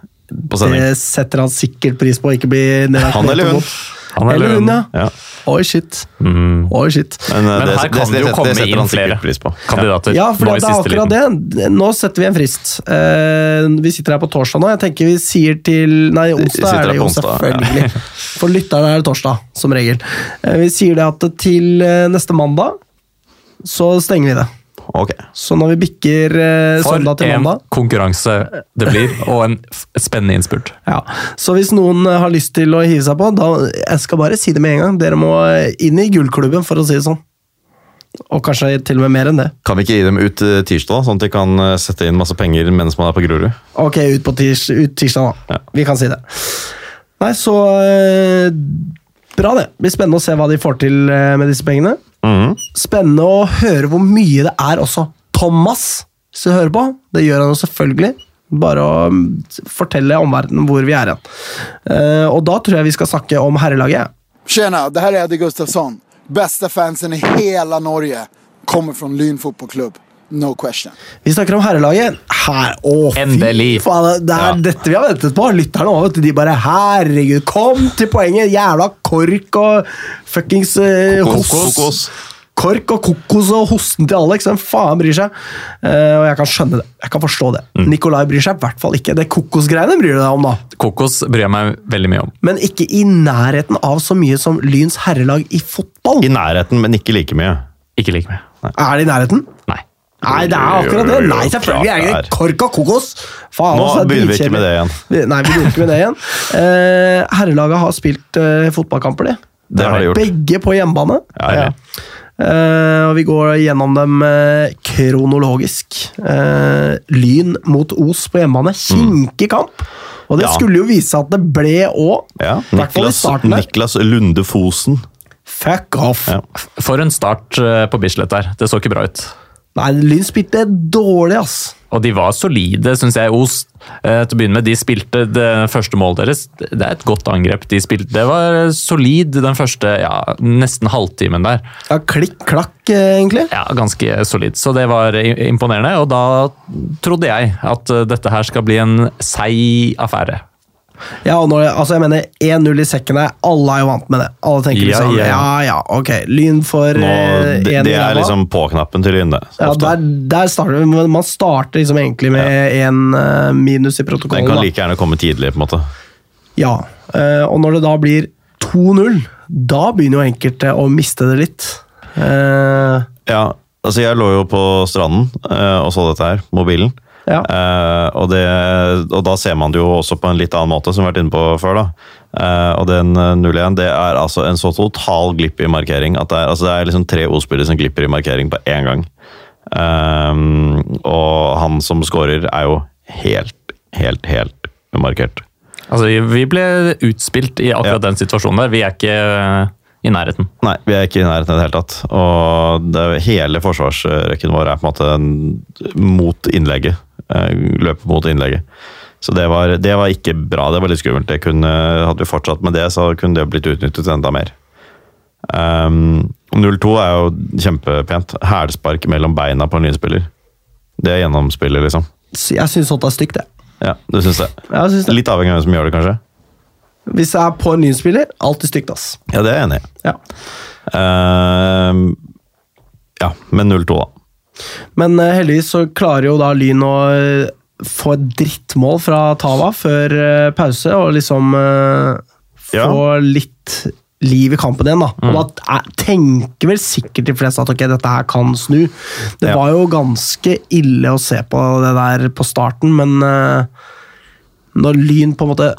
Speaker 2: på sending.
Speaker 1: Det setter han sikkert pris på ikke bli nedlagt
Speaker 2: Han eller
Speaker 1: veto
Speaker 2: hun.
Speaker 1: mot.
Speaker 3: Han
Speaker 1: Eller hun, ja. Oi, shit.
Speaker 3: Mm.
Speaker 1: Oi, shit.
Speaker 2: Men, eh,
Speaker 3: Men
Speaker 2: det,
Speaker 3: her
Speaker 2: det,
Speaker 3: kan det jo komme
Speaker 2: det
Speaker 3: inn flere
Speaker 2: pris på.
Speaker 3: kandidater.
Speaker 1: Ja, for det er akkurat
Speaker 3: liten.
Speaker 1: det. Nå setter vi en frist. Uh, vi sitter her på torsdag nå. Jeg tenker vi sier til Nei, onsdag er det jo selvfølgelig. Ja. For lytterne er det torsdag, som regel. Uh, vi sier det at til neste mandag så stenger vi det.
Speaker 2: Ok.
Speaker 1: Så når vi bikker eh,
Speaker 3: For
Speaker 1: søndag til
Speaker 3: en konkurranse det blir, og en spennende innspurt.
Speaker 1: Ja, Så hvis noen eh, har lyst til å hive seg på, da jeg skal bare si det med en gang. Dere må eh, inn i gullklubben, for å si det sånn. Og kanskje til og med mer enn det.
Speaker 2: Kan vi ikke gi dem ut eh, tirsdag, sånn at de kan sette inn masse penger mens man er på Grorud?
Speaker 1: Ok, ut på tirs, ut tirsdag, da.
Speaker 2: Ja.
Speaker 1: Vi kan si det. Nei, så eh, Bra, det. Det blir spennende å se hva de får til med disse pengene.
Speaker 2: Mhm.
Speaker 1: Spennende å høre hvor mye det er også. Thomas, du hører på, det gjør han jo selvfølgelig. Bare å mm, fortelle omverdenen hvor vi er hen. Uh, og da tror jeg vi skal snakke om herrelaget.
Speaker 4: Tjena, det her er Eddie Gustafsson. Beste fansen i hele Norge kommer fra Lyn fotbollklubb. No question.
Speaker 1: Vi snakker om herrelaget. Her, å, fy
Speaker 3: Endelig.
Speaker 1: faen, det er
Speaker 2: Ja.
Speaker 1: dette vi har ventet på. Lytterne òg. De bare Herregud, kom til poenget! Jævla kork og fuckings eh,
Speaker 2: Kokos.
Speaker 1: hos-
Speaker 2: Kokos.
Speaker 1: Kork og kokos og hosten til Alex. Hvem faen bryr seg? Uh, og jeg kan skjønne det. Jeg kan forstå det.
Speaker 2: Mm.
Speaker 1: Nikolai bryr seg i hvert fall ikke. Det kokosgreiene bryr du deg om, da.
Speaker 3: Kokos bryr jeg meg veldig mye om.
Speaker 1: Men ikke i nærheten av så mye som Lyns herrelag i fotball.
Speaker 2: I nærheten, men ikke like mye.
Speaker 3: Ikke like mye.
Speaker 1: Er det i nærheten?
Speaker 3: Nei.
Speaker 1: Nei, det er akkurat det. Nei, selvfølgelig er det kork og kokos. Faen,
Speaker 2: Nå
Speaker 1: altså, er
Speaker 2: begynner vi ikke med det igjen.
Speaker 1: Nei, vi begynner ikke med det igjen. Uh, herrelaget har spilt uh, fotballkamper, de.
Speaker 2: Det har de gjort.
Speaker 1: Begge på hjemmebane.
Speaker 2: Ja, ja.
Speaker 1: uh, og vi går gjennom dem uh, kronologisk. Uh, lyn mot Os på hjemmebane. Kinkig kamp. Og det
Speaker 2: Ja.
Speaker 1: skulle jo vise seg at det ble òg.
Speaker 2: Ja, Niklas. Niklas Lunde Fosen.
Speaker 1: Fuck off!
Speaker 2: Ja.
Speaker 3: For en start på Bislett der. Det så ikke bra ut.
Speaker 1: Nei, Lyn spilte dårlig, ass.
Speaker 3: Og de var solide, syns jeg. Os eh, til å begynne med, de spilte det første målet deres. Det er et godt angrep. De spilte, det var solid den første ja, nesten halvtimen der.
Speaker 1: Ja, klikk, klakk, eh, egentlig.
Speaker 3: Ja, Ganske solid. Så det var imponerende. Og da trodde jeg at eh, dette her skal bli en seig affære.
Speaker 1: Ja, og når, altså jeg mener 1-0 i sekken her, alle er jo vant med det. Alle tenker
Speaker 3: Ja,
Speaker 1: liksom,
Speaker 3: ja.
Speaker 1: ja, ja, ok, Lyn får
Speaker 2: Nå,
Speaker 1: eh,
Speaker 2: det, det er liksom på-knappen til Lyn, det.
Speaker 1: ja, der, der starter Man starter liksom egentlig med en eh, minus i
Speaker 2: Den kan like gjerne komme tidlig, på en måte.
Speaker 1: Ja, eh, og når det da blir 2-0, da begynner jo enkelte å miste det litt.
Speaker 2: Ja, altså jeg lå jo på stranden og så dette her, mobilen.
Speaker 1: Ja.
Speaker 2: Uh, og, det, og da ser man det jo også på en litt annen måte, som vi har vært inne på før. da. Uh, og den eh, 0-1 det er altså en så total glipp i markering at det er, altså det er liksom tre O-spillere som glipper i markering på én gang. Eh, og han som scorer, er jo helt, helt, helt umarkert.
Speaker 3: Altså, Vi ble utspilt i akkurat
Speaker 2: Ja.
Speaker 3: den situasjonen der. Vi er ikke eh, i nærheten.
Speaker 2: Nei, vi er ikke i nærheten i det hele tatt. Og det, hele forsvarsrekken vår er på en måte mot innlegget. Eh, Løper mot innlegget. Så det var, det var ikke bra. Det var litt skummelt. Det kunne, hadde vi fortsatt med det, så kunne det blitt utnyttet enda mer. Um, 0-2 er jo kjempepent. Hælspark mellom beina på en lynspiller. Det er gjennomspillet, liksom.
Speaker 1: jeg syns sånt er stygt, jeg.
Speaker 2: Ja, du syns det?
Speaker 1: Synes det.
Speaker 2: Litt avhengig av hvem som gjør det, kanskje?
Speaker 1: Hvis jeg er på en lynspiller, alltid stygt, ass.
Speaker 2: Ja, det er jeg enig i.
Speaker 1: Ja.
Speaker 2: Um, ja, men 0-2, da.
Speaker 1: Men eh, heldigvis så klarer jo da Lyn å eh, få et drittmål fra Tava før eh, pause, og liksom
Speaker 2: Ja.
Speaker 1: få litt liv i kampen igjen. da. Og da er- tenker vel sikkert de fleste at ok, dette her kan snu. Det
Speaker 2: Ja.
Speaker 1: var jo ganske ille å se på det der på starten, men når Lyn på en måte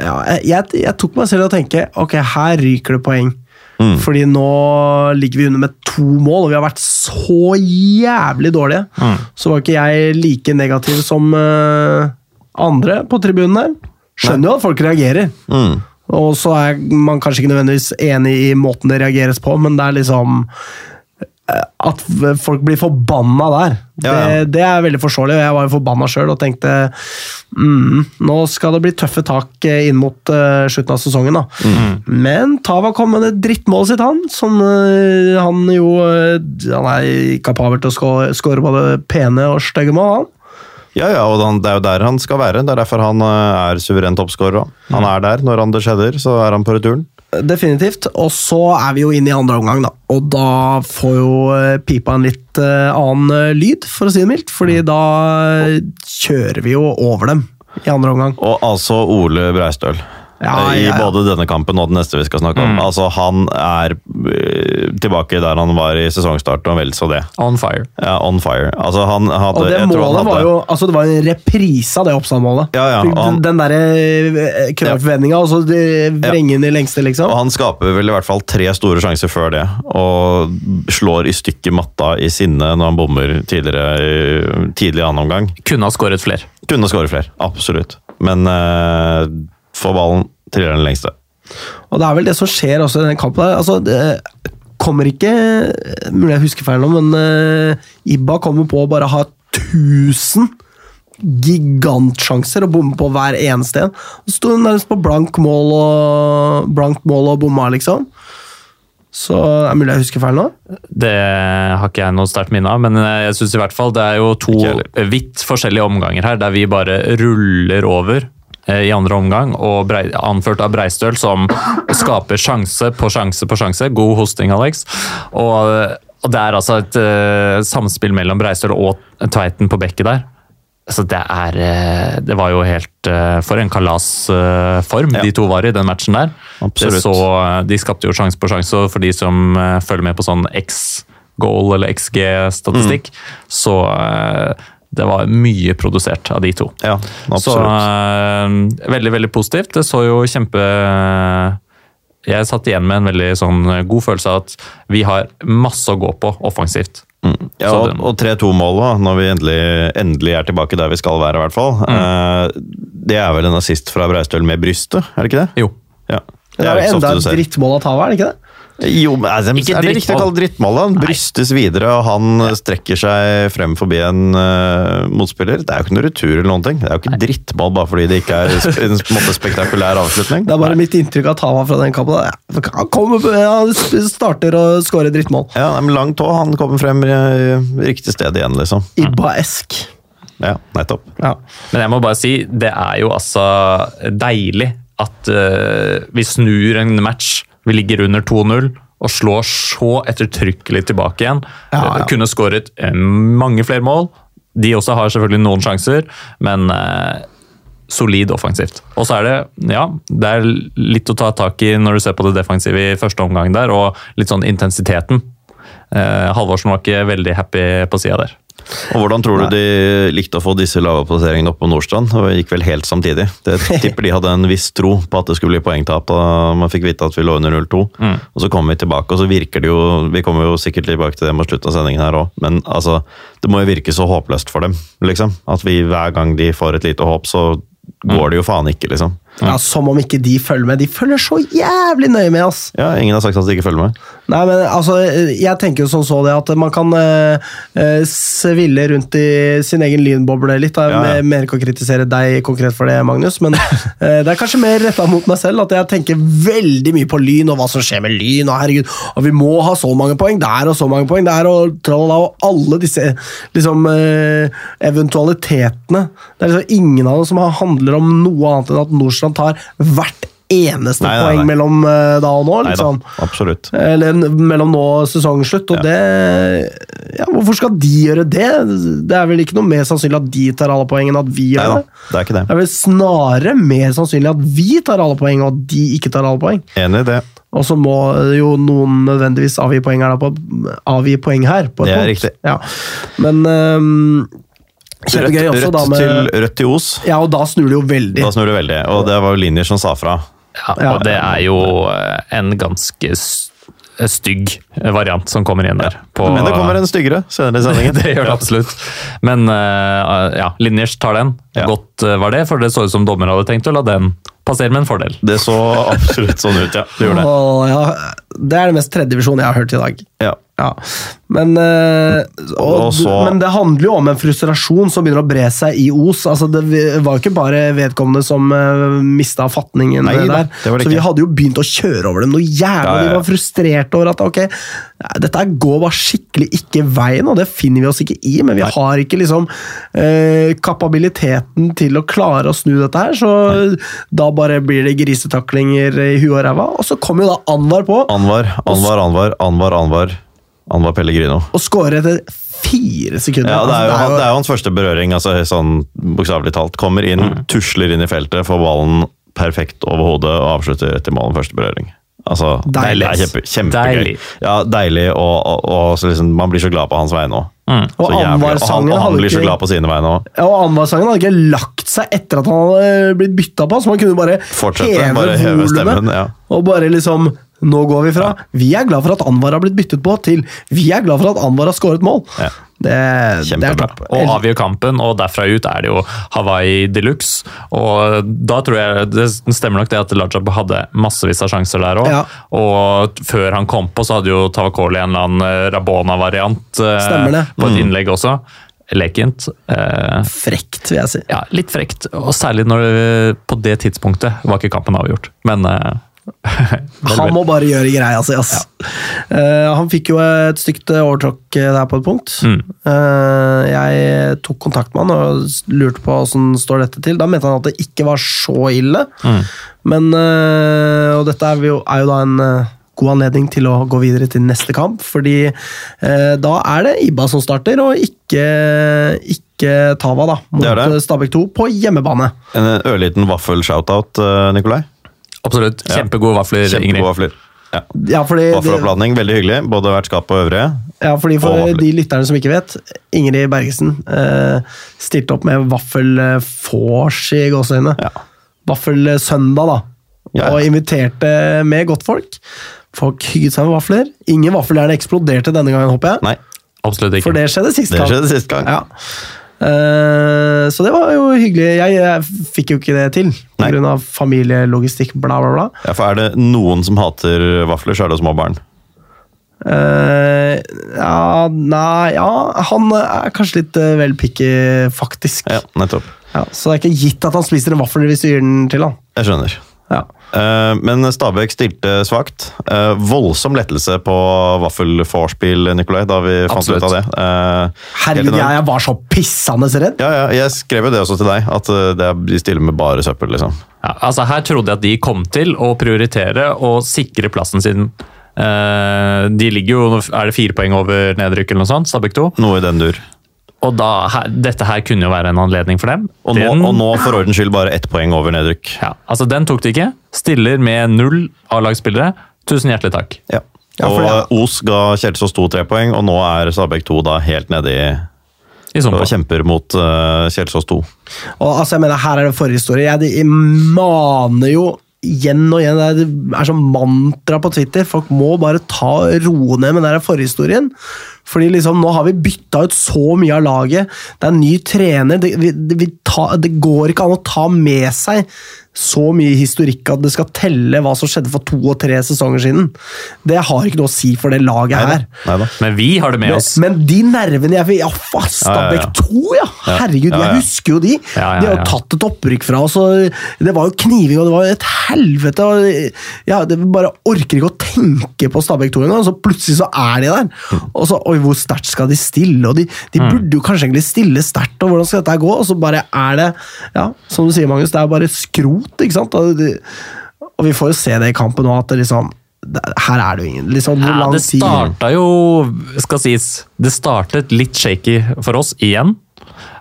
Speaker 1: ja, jeg, jeg, jeg tok meg selv i å tenke ok, her ryker det poeng. Fordi nå ligger vi under med to mål, og vi har vært så jævlig dårlige. Så var ikke jeg like negativ som uh, andre på tribunen der. Skjønner jo at folk reagerer.
Speaker 2: Mm.
Speaker 1: Og så er man kanskje ikke nødvendigvis enig i måten det reageres på, men det er liksom At folk blir forbanna der,
Speaker 2: Ja, ja.
Speaker 1: Det, det er veldig forståelig. Jeg var jo forbanna sjøl og tenkte mm, nå skal det bli tøffe tak eh, inn mot uh, slutten av sesongen. da.
Speaker 2: Mm.
Speaker 1: Men Tava kom med det drittmålet sitt, han. Som uh, han jo uh, Han er kapabel til å skå- skåre både pene og stygge mål, han.
Speaker 2: Ja, ja, og han, det er jo der han skal være. Det er derfor han eh, er suveren toppskårer. Han er der. Når det skjedder, så er han på returen.
Speaker 1: Definitivt. Og så er vi jo inne i andre omgang, da. Og da får jo eh, pipa en litt eh, annen eh, lyd, for å si det mildt. Fordi da kjører vi jo over dem i andre omgang.
Speaker 2: Og altså Ole Breistøl.
Speaker 1: Ja,
Speaker 2: I
Speaker 1: ja, ja.
Speaker 2: både denne kampen og den neste vi skal snakke om. Altså Han er eh, tilbake der han var i sesongstart, og vel så det.
Speaker 3: On fire.
Speaker 2: Ja, On fire. Altså han hadde
Speaker 1: Og det
Speaker 2: jeg tror han
Speaker 1: målet
Speaker 2: hadde-
Speaker 1: var jo altså det var en reprise av det Oppsal-målet.
Speaker 2: Ja, ja, han-
Speaker 1: Den derre Knark-vendinga, og så vrenge inn i lengste, liksom.
Speaker 2: Og han skaper vel i hvert fall tre store sjanser før det, og slår i stykker matta i sinne når han bommer tidligere, tidlig i annen omgang.
Speaker 3: Kunne ha skåret flere.
Speaker 2: Kunne skåre flere, absolutt. Men uh, få ballen, triller den lengste.
Speaker 1: Og det er vel det som skjer også i den kampen. der. Altså, det kommer ikke Mulig jeg husker feil nå, men uh, Ibba kommer på å bare ha 1000 gigantsjanser og bomme på hver eneste en. Så sto nærmest på blank mål og, blank mål og bomma, liksom. Så det er mulig jeg husker feil nå.
Speaker 3: Det har ikke jeg noe sterkt minne av, men eh, jeg synes i hvert fall det er jo to vidt forskjellige omganger her, der vi bare ruller over i andre omgang, og brei, anført av Breistøl, som skaper sjanse på sjanse på sjanse. God hosting, Alex. Og, og det er altså et uh, samspill mellom Breistøl og Tveiten på bekket der. Så det er eh, Det var jo helt eh, For en kalasform
Speaker 2: Ja.
Speaker 3: de to var i den matchen der. Så, de skapte jo sjanse på sjanse, og for de som eh, følger med på sånn X-goal eller XG-statistikk, så eh, det var mye produsert av de to.
Speaker 2: Ja,
Speaker 3: Så eh, veldig, veldig positivt. Det så jo kjempe Jeg satt igjen med en veldig sånn god følelse av at vi har masse å gå på offensivt.
Speaker 2: Ja,
Speaker 3: Så
Speaker 2: og, og 3-2-målet, når vi endelig, endelig er tilbake der vi skal være, i hvert fall.
Speaker 3: Mm.
Speaker 2: Eh, det er vel en assist fra Breistøl med brystet, er det ikke det?
Speaker 3: Jo.
Speaker 2: Ja.
Speaker 1: Det er
Speaker 2: jo
Speaker 1: jo enda et drittmål å ta, er det ikke det?
Speaker 2: Jo, men er
Speaker 3: Ikke
Speaker 2: er det riktig å kalle drittmål? Han brystes videre, og han strekker seg frem forbi en uh, motspiller. Det er jo ikke noe retur eller noen ting. Det er jo ikke drittmål bare fordi det ikke er en måte, spektakulær avslutning.
Speaker 1: Det er bare mitt inntrykk av Tava fra den kampen. Han kommer, han starter og skårer drittmål.
Speaker 2: Ja, men Lang tå, han kommer frem i i riktig sted igjen, liksom.
Speaker 1: Ibba-esk.
Speaker 2: Ja, nettopp.
Speaker 1: Ja.
Speaker 3: Men jeg må bare si, det er jo altså deilig at uh, vi snur en match. Vi ligger under 2-0 og slår så ettertrykkelig tilbake igjen.
Speaker 1: Ja, ja.
Speaker 3: Eh, Kunne skåret eh, mange flere mål. De også har selvfølgelig noen sjanser, men eh, solid offensivt. Og så er det ja, det er litt å ta tak i når du ser på det defensive i første omgang der, og litt sånn intensiteten. Eh, Halvorsen var ikke veldig happy på sida der.
Speaker 2: Og Hvordan tror du de likte å få disse lave plasseringene opp på Nordstrand? Det gikk vel helt samtidig. Det tipper de hadde en viss tro på at det skulle bli poengtap da man fikk vite at vi lå under 0-2. Og så kommer vi tilbake, og så virker det jo Vi kommer jo sikkert tilbake til det mot slutten av sendingen her òg, men altså, det må jo virke så håpløst for dem, liksom. At vi hver gang de får et lite håp, så går det jo faen ikke, liksom.
Speaker 1: Ja, Som om ikke de følger med. De følger så jævlig nøye med, ass!
Speaker 2: Ja, ingen har sagt at de ikke følger med.
Speaker 1: Nei, men altså, jeg tenker jo som så det at man kan eh, eh, sville rundt i sin egen lynboble litt. Jeg
Speaker 2: Ja, ja.
Speaker 1: Mener ikke å kritisere deg konkret for det, Magnus, men uh, det er kanskje mer retta mot meg selv at jeg tenker veldig mye på Lyn og hva som skjer med Lyn. og herregud, og Vi må ha så mange poeng der og så mange poeng der, og tralala, og alle disse liksom, uh, eventualitetene. Det er liksom ingen av dem som handler om noe annet enn at Nordstrand tar hvert eneste
Speaker 2: Nei, nei,
Speaker 1: poeng
Speaker 2: nei.
Speaker 1: mellom eh, da og nå.
Speaker 2: Liksom. da, absolutt.
Speaker 1: Eller mellom nå og sesongslutt, og det ja, Hvorfor skal de gjøre det? Det er vel ikke noe mer sannsynlig at de tar alle poeng enn at vi gjør det?
Speaker 2: det er ikke det.
Speaker 1: Det er vel snarere mer sannsynlig at vi tar alle poeng, og at de ikke tar alle poeng.
Speaker 2: Enig i det.
Speaker 1: Og så må jo noen nødvendigvis avgi poeng her. Da, på, avgi poeng her på et
Speaker 2: Det er
Speaker 1: punkt.
Speaker 2: riktig.
Speaker 1: Ja. Men øhm,
Speaker 2: Rødt,
Speaker 1: kjempegøy også,
Speaker 2: rødt,
Speaker 1: da med
Speaker 2: til, rødt til Os.
Speaker 1: Ja, og da snur det jo veldig.
Speaker 2: Da snur det veldig. Og det var jo linjer som sa fra.
Speaker 3: Ja,
Speaker 1: Ja.
Speaker 3: og det er jo eh, en ganske stygg variant som kommer inn der. På,
Speaker 2: Men det kommer en styggere senere i sendingen.
Speaker 3: det gjør det absolutt. Men eh, ja, Linjers tar den.
Speaker 2: Ja.
Speaker 3: Godt eh, var det, for det så ut som dommer hadde tenkt å la den passere med en fordel.
Speaker 2: Det så absolutt sånn ut, ja. Det gjorde det.
Speaker 1: Åh, ja, det er den mest tredje divisjon jeg har hørt i dag.
Speaker 2: Ja.
Speaker 1: Ja, men, eh, og,
Speaker 2: Og så-
Speaker 1: men det handler jo om en frustrasjon som begynner å bre seg i Os. Altså, det var jo ikke bare vedkommende som uh, mista fatningen
Speaker 2: Nei
Speaker 1: der.
Speaker 2: det det
Speaker 1: så vi hadde jo begynt å kjøre over dem noe jævlig.
Speaker 2: Ja, ja.
Speaker 1: Vi var frustrerte over at ok, dette går bare skikkelig ikke veien, og det finner vi oss ikke i. Men vi har ikke liksom eh, kapabiliteten til å klare å snu dette her, så da bare blir det grisetaklinger i huet og ræva. Og så kommer jo da Anwar på.
Speaker 2: Anwar, Anwar, Anwar, Anwar, Anwar. Anwar Pellegrino.
Speaker 1: og skårer etter fire sekunder.
Speaker 2: Ja, det er, jo,
Speaker 1: Altså,
Speaker 2: han- det er jo hans første berøring, altså sånn bokstavelig talt. Kommer inn, tusler inn i feltet, får ballen perfekt over hodet og avslutter etter målen første berøring. Altså,
Speaker 1: Deilig.
Speaker 2: Det er kjempe, kjempegøy.
Speaker 3: Deilig.
Speaker 2: Ja, deilig, og, og, og så liksom, man blir så glad på hans vegne òg.
Speaker 3: Mm.
Speaker 1: Og
Speaker 2: Og han,
Speaker 1: Anwar-sangen
Speaker 2: og han blir så glad på sine vegne òg.
Speaker 1: Ja, og Anwar-sangen hadde ikke lagt seg etter at han hadde blitt bytta på, så man kunne bare
Speaker 2: Fortsette,
Speaker 1: heve
Speaker 2: bare heve stemmen, ja.
Speaker 1: Og bare liksom Nå går vi fra Vi er glad for at Anwar har blitt byttet på, til vi er glad for at Anwar har skåret mål.
Speaker 2: Ja.
Speaker 1: Det, det er topp.
Speaker 3: Og avgjør kampen, og derfra ut er det jo Hawaii de luxe. Og da tror jeg det stemmer nok det at Lajab hadde massevis av sjanser der òg.
Speaker 1: Ja.
Speaker 3: Og før han kom på, så hadde jo Tavakoli en eller annen eh, Rabona-variant eh, på et innlegg også. lekent. Eh,
Speaker 1: Frekt, vil jeg si.
Speaker 3: ja, litt frekt, og særlig når det, på det tidspunktet var ikke kampen avgjort. Men
Speaker 1: Han må bare gjøre greia si, ass. Eh, han fikk jo et stygt overtråkk eh, der på et punkt.
Speaker 3: Mm.
Speaker 1: Uh, jeg tok kontakt med han og lurte på åssen står dette til. Da mente han at det ikke var så ille.
Speaker 3: Mm.
Speaker 1: Men uh, Og dette er jo, er jo da en eh, god anledning til å gå videre til neste kamp, fordi eh, da er det Ibba som starter, og ikke, ikke Tava, da. Mot. Stabæk 2 på hjemmebane.
Speaker 2: En ørliten vaffel-shoutout, eh, Nikolai.
Speaker 3: Absolutt. Kjempegode vafler,
Speaker 2: Kjempegode vafler. Ja.
Speaker 1: Ja, fordi,
Speaker 2: Vaffeloppladning, veldig hyggelig. Både vertskap og øvrige.
Speaker 1: Ja, fordi For de lytterne som ikke vet, Ingrid Bergesen eh, stilte opp med vaffelfors i gåseøynene.
Speaker 2: Ja.
Speaker 1: Vaffelsøndag, da.
Speaker 2: Ja, ja.
Speaker 1: Og inviterte med godtfolk. Folk hygget seg med vafler. Ingen vaffeljern eksploderte denne gangen, håper jeg.
Speaker 2: Nei,
Speaker 3: Absolutt ikke.
Speaker 1: For det skjedde sist
Speaker 2: det skjedde sist gang.
Speaker 1: Ja. Eh, så det var jo hyggelig. Jeg, jeg fikk jo ikke det til pga. familielogistikk, bla, bla, bla.
Speaker 2: Ja, for er det noen som hater vafler, så er det små barn.
Speaker 1: Uh, ja, nei Ja, han er kanskje litt uh, vel picky, faktisk.
Speaker 2: Ja, nettopp.
Speaker 1: Ja, så det er ikke gitt at han spiser en vaffel hvis du gir den til han.
Speaker 2: Jeg skjønner. Eh, Men Stabæk stilte svakt. Eh, Voldsom lettelse på vaffelvorspiel, Nikolai, da vi fant
Speaker 3: Absolutt.
Speaker 2: ut av det. Eh,
Speaker 1: Herregud, jeg, jeg var så pissende redd.
Speaker 2: Ja, ja, jeg skrev jo det også til deg, at det de stiller med bare søppel, liksom.
Speaker 3: Ja, altså Her trodde jeg at de kom til å prioritere og sikre plassen sin. Eh, de ligger jo er det fire poeng over nedrykk eller noe sånt, Stabæk 2.
Speaker 2: Noe i den dur.
Speaker 3: Og da, her, dette her kunne jo være en anledning for dem.
Speaker 2: Og nå, og nå for ordens skyld bare ett poeng over nedrykk.
Speaker 3: Ja, altså Den tok de ikke. Stiller med null A-lagsspillere. Tusen hjertelig takk.
Speaker 2: Ja.
Speaker 1: Ja, for
Speaker 2: og
Speaker 1: det-
Speaker 2: Os ga Kjelsås to tre poeng, og nå er Stabæk 2 da helt nedi i
Speaker 3: I
Speaker 2: og kjemper mot uh, Kjelsås 2.
Speaker 1: Og altså, jeg mener, Her er det forhistorie. Jeg de maner jo igjen og igjen. Det er sånn mantra på Twitter. Folk må bare ta roe ned med den forhistorien. Fordi liksom, nå har vi bytta ut så mye av laget. Det er en ny trener. Det, vi, det, ta, det går ikke an å ta med seg så mye historikk at det skal telle hva som skjedde for to og tre sesonger siden. Det har ikke noe å si for det laget her.
Speaker 2: Neida.
Speaker 3: Men vi har det med oss.
Speaker 1: men de nervene jeg fikk ja, faen, Stabæk
Speaker 2: Ja, ja,
Speaker 1: 2, ja! Herregud, jeg husker jo de! De har jo tatt et opprykk fra oss, og det var jo kniving, og det var et helvete. Og, ja, det bare orker ikke å tenke på Stabæk 2 engang, og så plutselig så er de der! Og så, oi, hvor sterkt skal de stille? Og de, de
Speaker 3: Mm.
Speaker 1: burde jo kanskje egentlig stille sterkt, og hvordan skal dette gå? Og så bare er det, ja, som du sier, Magnus, det er bare skrot, ikke sant? Og, de, og vi får jo se det i kampen nå, at det liksom Her er det jo ingen liksom,
Speaker 3: Ja, det starta jo, skal sies, det startet litt shaky for oss igjen.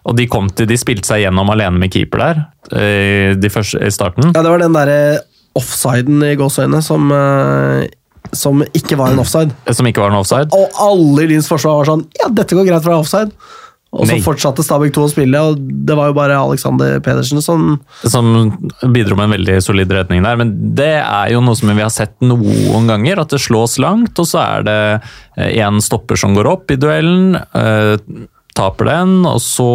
Speaker 3: Og de kom til, de spilte seg gjennom alene med keeper der, eh, de første, i starten.
Speaker 1: Ja, det var den derre offsiden i gåseøynene som, eh, som ikke var en offside.
Speaker 3: Som ikke var en offside.
Speaker 1: Og alle i Lyns forsvar var sånn Ja, dette går greit for være offside. Og så
Speaker 3: Nei.
Speaker 1: fortsatte Stabæk 2 å spille, og det var jo bare Alexander Pedersen som
Speaker 3: som bidro med en veldig solid redning der. Men det er jo noe som vi har sett noen ganger, at det slås langt, og så er det én stopper som går opp i duellen. Taper den, og så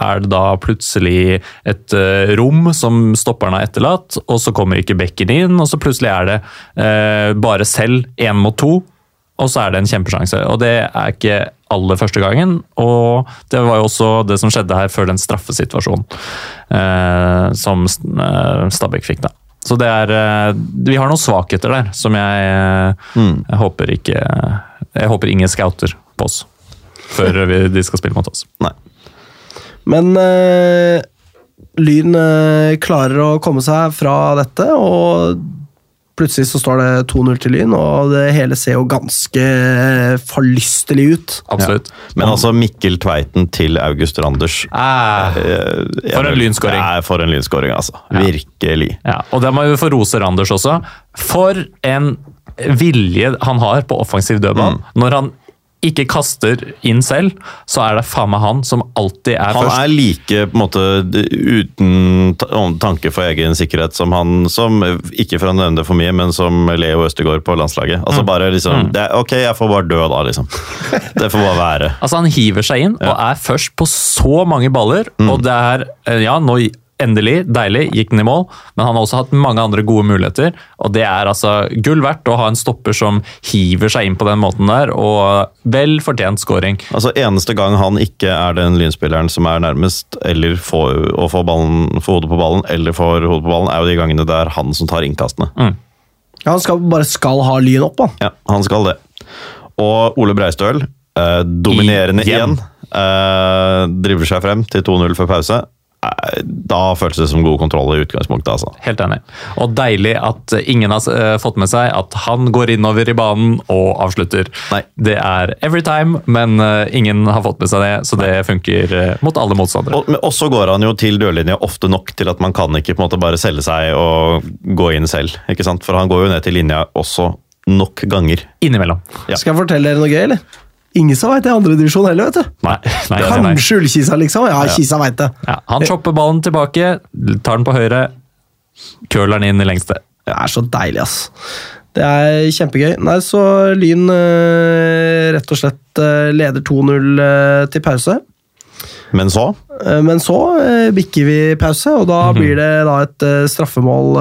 Speaker 3: er det da plutselig et eh, rom som stopperen har etterlatt, og så kommer ikke bekken inn, og så plutselig er det eh, bare selv én mot to, og så er det en kjempesjanse. Og det er ikke aller første gangen, og det var jo også det som skjedde her før den straffesituasjonen eh, som eh, Stabæk fikk, da. Så det er eh, Vi har noen svakheter der som jeg, eh, jeg håper ikke Jeg håper ingen scouter på oss før vi, de skal spille mot oss.
Speaker 2: Nei.
Speaker 1: Men øh, Lyn øh, klarer å komme seg fra dette, og plutselig så står det 2-0 til Lyn, og det hele ser jo ganske eh, forlystelig ut.
Speaker 3: Absolutt.
Speaker 2: Men altså Mikkel Tveiten til August Randers
Speaker 3: Eh,
Speaker 2: eh,
Speaker 3: For en lynskåring.
Speaker 2: Ja, for en lynskåring, altså.
Speaker 3: Ja.
Speaker 2: Virkelig.
Speaker 3: Ja, og det må vi få rose Randers også. For en vilje han har på offensiv dødball. Når han ikke kaster inn selv, så er det faen meg han som alltid er
Speaker 2: Han
Speaker 3: først.
Speaker 2: er like på en måte uten tanke for egen sikkerhet som han som Ikke for å nevne det for mye, men som Leo Østegård på landslaget. Altså bare liksom det er, Ok, jeg får bare dø da, liksom. Det får bare være.
Speaker 3: Altså Han hiver seg inn og er først på så mange baller. Og det er eh, Ja, nå endelig, deilig, gikk den i mål. Men han har også hatt mange andre gode muligheter. Og det er altså gull verdt å ha en stopper som hiver seg inn på den måten der, og vel fortjent scoring.
Speaker 2: Altså Eneste gang han ikke er den lynspilleren som er nærmest eller får, å få, ballen, få hodet på ballen, eller får hodet på ballen, er jo de gangene det er han som tar innkastene.
Speaker 1: Ja, han skal, bare skal ha Lyn opp, han.
Speaker 2: Ja, han skal det. Og Ole Breistøl, eh, dominerende
Speaker 3: Igjen.
Speaker 2: igjen, eh, driver seg frem til 2-0 før pause. Eh, da føltes det som god kontroll i utgangspunktet, altså.
Speaker 3: Helt enig. Og deilig at ingen har eh, fått med seg at han går innover i banen og avslutter.
Speaker 2: Nei.
Speaker 3: Det er every time, men eh, ingen har fått med seg det, så det funker mot alle motstandere.
Speaker 2: Og, men også går han jo til dørlinja ofte nok til at man kan ikke på en måte bare selge seg og gå inn selv. ikke sant? For han går jo ned til linja også nok ganger.
Speaker 3: Innimellom.
Speaker 2: Ja.
Speaker 1: Skal jeg fortelle dere noe gøy, eller? Ingen som veit det i andre divisjon heller, vet du.
Speaker 3: Nei, nei.
Speaker 1: Kanskje Ullkisa, liksom. Ja, Kisa veit det.
Speaker 3: Ja, han chopper ballen tilbake, tar den på høyre, curler den inn i lengste.
Speaker 1: Det er så deilig, ass. Det er kjempegøy. Nei, så Lyn eh, rett og slett eh, leder 2-0 eh, til pause.
Speaker 2: Men så
Speaker 1: Eh, Men så eh, bikker vi pause, og da blir det da et eh, straffemål.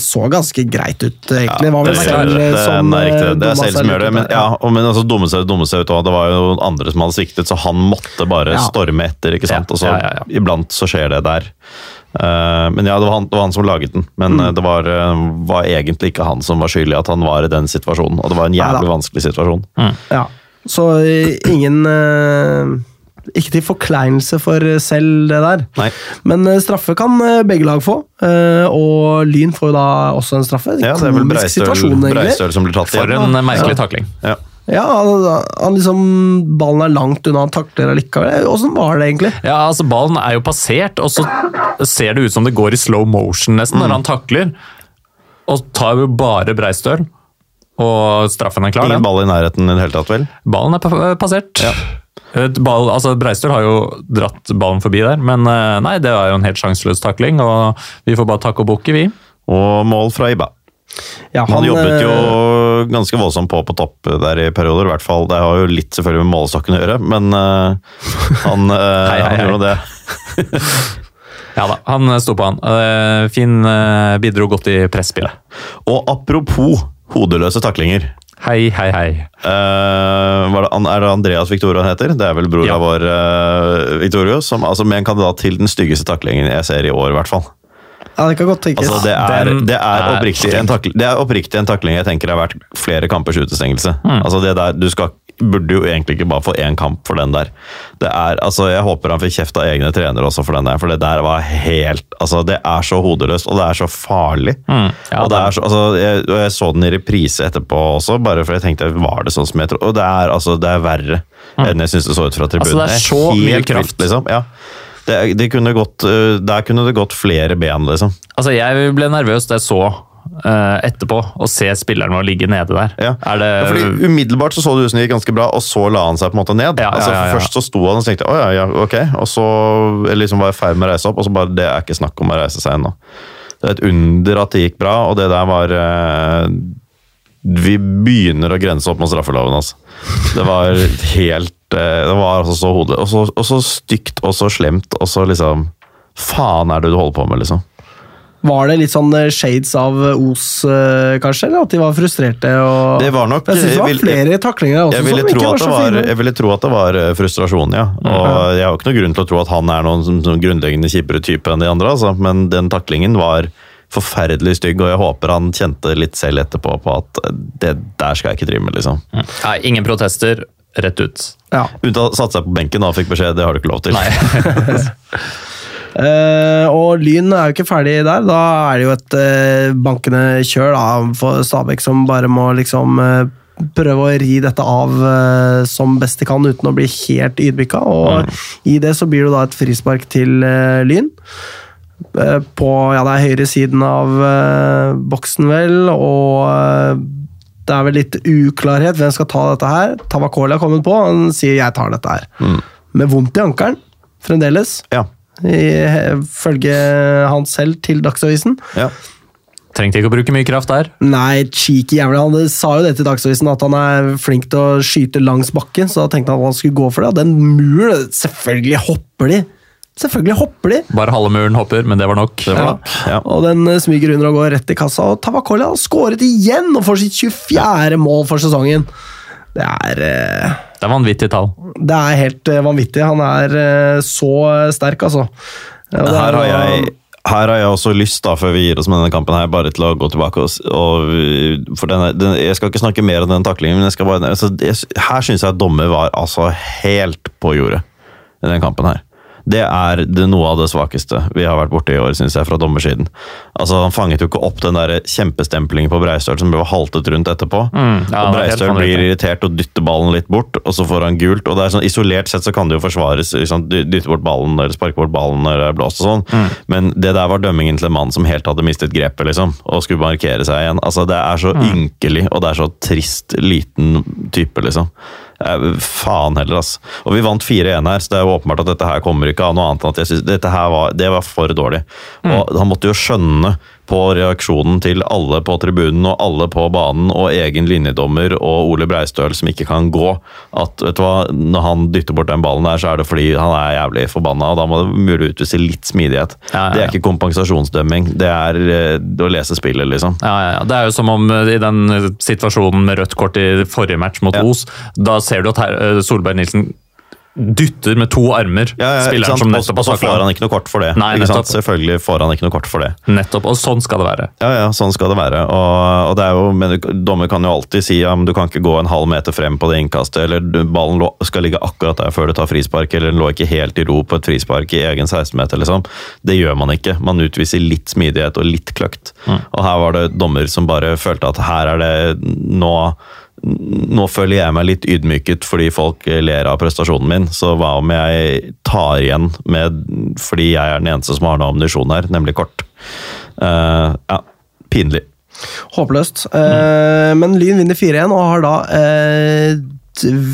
Speaker 1: Så ganske greit ut, egentlig. det
Speaker 2: det,
Speaker 1: selv
Speaker 2: det, det,
Speaker 1: som
Speaker 2: riktig.
Speaker 1: eh,
Speaker 2: det er selv som gjør det. Men, ja, men altså, dumme seg, dumme seg ut. Det var jo andre som hadde sviktet, så han måtte bare
Speaker 1: Ja.
Speaker 2: storme etter. ikke sant?
Speaker 3: Ja,
Speaker 2: Og så
Speaker 3: ja, ja, ja.
Speaker 2: Iblant så skjer det der. Men ja, det var, han, det var han som laget den. Men
Speaker 1: Mm.
Speaker 2: det var, var egentlig ikke han som var skyldig at han var i den situasjonen. Og det var en jævlig vanskelig situasjon.
Speaker 1: Ja. Så ingen Ikke til forkleinelse for selv det der.
Speaker 2: Nei.
Speaker 1: Men eh, straffe kan eh, begge lag få, eh, og Lyn får jo da også en straffe.
Speaker 2: Ja, det er vel Breistøl. Breistøl som blir tatt
Speaker 3: For
Speaker 2: igjen.
Speaker 3: en merkelig takling.
Speaker 2: Ja.
Speaker 1: Ja, han, liksom Ballen er langt unna, han takler allikevel. Åssen var det egentlig?
Speaker 3: Ja, altså Ballen er jo passert, og så ser det ut som det går i slow motion nesten når han takler. Og tar jo bare Breistøl, og straffen er klar.
Speaker 2: Ingen ball i nærheten i det hele tatt, vel?
Speaker 3: Ballen er passert. Et Ball, altså Breistøl har jo dratt ballen forbi der, men eh, nei, det var jo en helt sjanseløs takling. og Vi får bare takke og bukke, vi.
Speaker 2: Og mål fra Iba.
Speaker 1: Ja,
Speaker 2: Han, jobbet jo
Speaker 1: eh,
Speaker 2: ganske voldsomt på på topp der i perioder, i hvert fall. Det har jo litt selvfølgelig med målestokken å gjøre, men uh, han, uh,
Speaker 3: Hei, hei,
Speaker 2: han
Speaker 3: hei.
Speaker 2: gjorde det.
Speaker 3: Ja da, han sto på han. Uh, Finn eh, bidro godt i presspillet.
Speaker 2: Og apropos hodeløse taklinger.
Speaker 3: Hei, hei, hei.
Speaker 2: Uh, det, er det Andreas Victoria han heter? Det er vel bror
Speaker 3: Ja.
Speaker 2: av vår uh, Victorio, som altså med en kandidat til den styggeste taklingen jeg ser i år, i hvert fall.
Speaker 1: Ja, det kan godt tenkes.
Speaker 2: Altså, det, er, det, er oppriktig en takling, det er oppriktig en takling jeg tenker har vært flere kampers utestengelse.
Speaker 3: Mm.
Speaker 2: Altså det der, du skal, burde jo egentlig ikke bare få én kamp for den der. Det er, altså Jeg håper han fikk kjeft av egne trenere også for den der, for det der var helt altså Det er så hodeløst, og det er så farlig.
Speaker 3: Mm, Ja,
Speaker 2: og det er så, altså, jeg, og jeg så den i reprise etterpå også, bare for jeg tenkte var det sånn som jeg tror Og det er, altså, det er verre enn jeg syns det så ut fra tribunen.
Speaker 3: Altså, det er så mye kraft.
Speaker 2: vilt, liksom. Ja. Det, det kunne gått, øh, der kunne det gått flere ben, liksom.
Speaker 3: Altså, Jeg ble nervøs da jeg så eh, etterpå, og se spilleren vår ligge nede der.
Speaker 2: Ja.
Speaker 3: Det
Speaker 2: Ja, fordi Umiddelbart så så det ut som det gikk ganske bra, og så la han seg på en måte ned.
Speaker 3: Ja,
Speaker 2: altså. Først så sto han og tenkte å ja, ja, ok, og så liksom var jeg i ferd med å reise opp, og så bare det er ikke snakk om å reise seg ennå. Det er et under at det gikk bra, og det der var eh, Vi begynner å grense opp mot straffeloven, altså. Det var helt eh, Det var altså så hodet Og så, og så stygt og så slemt, og så liksom Faen er det du holder på med, liksom?
Speaker 1: Var det litt sånn eh, shades av Os, eh, kanskje? Eller at de var frustrerte? Og...
Speaker 2: Det var nok-
Speaker 1: Jeg synes det var
Speaker 2: vil-
Speaker 1: flere taklinger der også
Speaker 2: Jeg ville,
Speaker 1: som ikke
Speaker 2: tro
Speaker 1: var
Speaker 2: at
Speaker 1: så
Speaker 2: det var,
Speaker 1: fine.
Speaker 2: jeg ville tro at det var eh, frustrasjon, ja. Og jeg har jo ikke noen grunn til å tro at han er noen sånn, sånn grunnleggende kjipere type enn de andre, altså. men den taklingen var forferdelig stygg, og jeg håper han kjente litt selv etterpå på at eh, det der skal jeg ikke drive med, liksom.
Speaker 3: Nei, ingen protester. Rett ut.
Speaker 1: Ja.
Speaker 2: Unntatt satte seg på benken da og fikk beskjed, det har du ikke lov til.
Speaker 1: Eh, og Lyn er jo ikke ferdig der. Da er det jo et uh, bankende kjør da, for Stabæk, som bare må liksom uh, prøve å ri dette av som best de kan, uten å bli helt ydmyka. Og i det så blir det da et frispark til Lyn. På ja, det er høyre siden av boksen, vel, og det er vel litt uklarhet. Hvem skal ta dette her? Tavakoli har kommet på, han sier 'jeg tar dette her'. Med vondt i ankelen, fremdeles
Speaker 2: Ja.
Speaker 1: Ifølge han selv til Dagsavisen.
Speaker 2: ja.
Speaker 3: Trengte ikke å bruke mye kraft der.
Speaker 1: Nei, cheeky jævla. Han sa jo det til Dagsavisen, at han er flink til å skyte langs bakken, så da tenkte han at han skulle gå for det. Og den muren, selvfølgelig hopper de! Selvfølgelig hopper de.
Speaker 3: Bare halve muren hopper, men det var nok.
Speaker 2: Det var nok. Ja.
Speaker 1: Og den eh, smyger under og går rett i kassa. Og Tavakola har skåret igjen og får sitt 24. mål for sesongen. Det er eh,
Speaker 3: Det er vanvittige tall.
Speaker 1: Det er helt eh, vanvittig. Han er eh, så sterk, altså. Ja, det
Speaker 2: Her
Speaker 1: er
Speaker 2: har, jeg, her har jeg også lyst, da, før vi gir oss med denne kampen, her, bare til å gå tilbake. Og, og, for denne, den, jeg skal ikke snakke mer om den taklingen, men jeg skal bare, altså, jeg, her syns jeg at dommer var altså helt på jordet i den kampen her. Det er det, noe av det svakeste vi har vært borte i år, syns jeg, fra dommersiden. Altså, Han fanget jo ikke opp den der kjempestemplingen på Breistøl som ble haltet rundt etterpå.
Speaker 3: Mm, ja,
Speaker 2: og Breistøl blir irritert og dytter ballen litt bort, og så får han gult. og det er sånn, Isolert sett så kan det jo forsvares, liksom, dytte bort ballen eller sparke bort ballen når det er blåst og sånn,
Speaker 3: Mm.
Speaker 2: men det der var dømmingen til en mann som helt hadde mistet grepet liksom, og skulle markere seg igjen. Altså, Det er så
Speaker 3: Mm.
Speaker 2: ynkelig, og det er så trist liten type, liksom. Eh, Faen heller, altså. Og vi vant 4-1 her, så det er jo åpenbart at dette her kommer ikke av noe annet enn at jeg synes dette her var, det var for dårlig. Og han måtte jo skjønne på reaksjonen til alle på tribunen og alle på banen og egen linjedommer og Ole Breistøl som ikke kan gå, at vet du hva, når han dytter bort den ballen der, så er det fordi han er jævlig forbanna, og da må det mulig utvise litt smidighet.
Speaker 3: Ja, ja, ja.
Speaker 2: Det er ikke kompensasjonsdømming, det er eh, å lese spillet, liksom.
Speaker 3: Ja, ja, ja. Det er jo som om eh, i den eh, situasjonen med rødt kort i forrige match mot. Os, da ser du at eh, Solberg Nilsen dytter med to armer
Speaker 2: Ja, ja,
Speaker 3: spilleren som nettopp
Speaker 2: har
Speaker 3: har
Speaker 2: får han ikke noe kort for det.
Speaker 3: Nei?
Speaker 2: Selvfølgelig får han ikke noe kort for det.
Speaker 3: Nettopp, og sånn skal det være.
Speaker 2: Ja, ja, sånn skal det være. Og, og det jo, men Dommer kan jo alltid si ja, du kan ikke gå en halv meter frem på det innkastet, eller du- ballen lå, skal ligge akkurat der før du tar frispark, eller den lå ikke helt i ro på et frispark i egen 16-meter. liksom. Det gjør man ikke. Man utviser litt smidighet og litt kløkt. Og her var det dommer som bare følte at her er det nå nå føler jeg meg litt ydmyket fordi folk ler av prestasjonen min, så hva om jeg tar igjen med fordi jeg er den eneste som har noe ammunisjon her, nemlig kort. Uh, ja, pinlig.
Speaker 1: Håpløst. Eh, men Lyn vinner 4-1 og har da uh,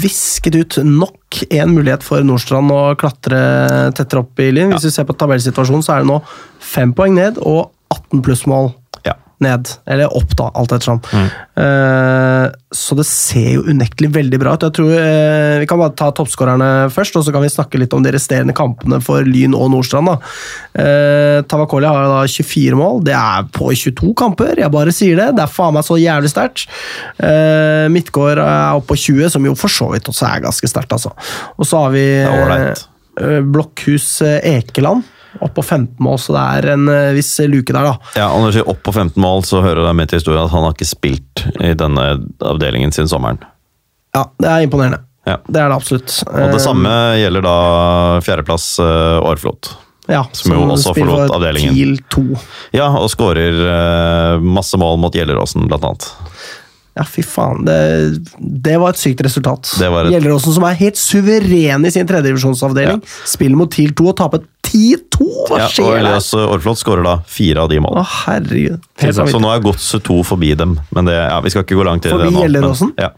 Speaker 1: visket ut nok en mulighet for Nordstrand å klatre tettere opp i Lyn. Hvis vi ser på tabellsituasjonen, så er det nå fem poeng ned og 18 plussmål
Speaker 2: Ja.
Speaker 1: Ned. Eller opp, da, alt ettersom. Uh, så det ser jo unektelig veldig bra ut. Jeg tror, uh, Vi kan bare ta toppskårerne først, og så kan vi snakke litt om de resterende kampene for Lyn og Nordstrand. da. Uh, Tavakoli har da 24 mål. Det er på 22 kamper, jeg bare sier det. Det er faen meg så jævlig sterkt. Uh, Midtgård er oppe på 20, som jo for så vidt også er ganske sterkt, altså. Og så har vi eh, Blokkhus eh, Ekeland opp på 15 mål, så det er en eh, viss luke der, da.
Speaker 2: Ja, og Når du sier opp på 15 mål, så hører det med til historien at han har ikke spilt i denne avdelingen siden sommeren.
Speaker 1: Ja, det er imponerende.
Speaker 2: Ja.
Speaker 1: Det er det absolutt.
Speaker 2: Og det
Speaker 1: Eh,
Speaker 2: samme gjelder da fjerdeplass Årflot.
Speaker 1: Ja,
Speaker 2: som jo også forlot avdelingen.
Speaker 1: TIL 2.
Speaker 2: Ja, og skårer eh, masse mål mot Gjelleråsen, blant annet.
Speaker 1: Ja, fy faen. Det, det var et sykt resultat.
Speaker 2: Det et-
Speaker 1: Gjelleråsen, som er helt suveren i sin tredjedivisjonsavdeling, spiller mot TIL 2 og taper 10-2! Hva
Speaker 2: Ja, og
Speaker 1: skjer der?
Speaker 2: Elias Aarflot skårer da fire av de målene.
Speaker 1: Å, herregud. Helt
Speaker 2: Så nå er Godset to forbi dem, men det, ja, vi skal ikke gå langt i
Speaker 1: Forbi
Speaker 2: det nå. Forbi
Speaker 1: Gjelleråsen?
Speaker 2: Ja.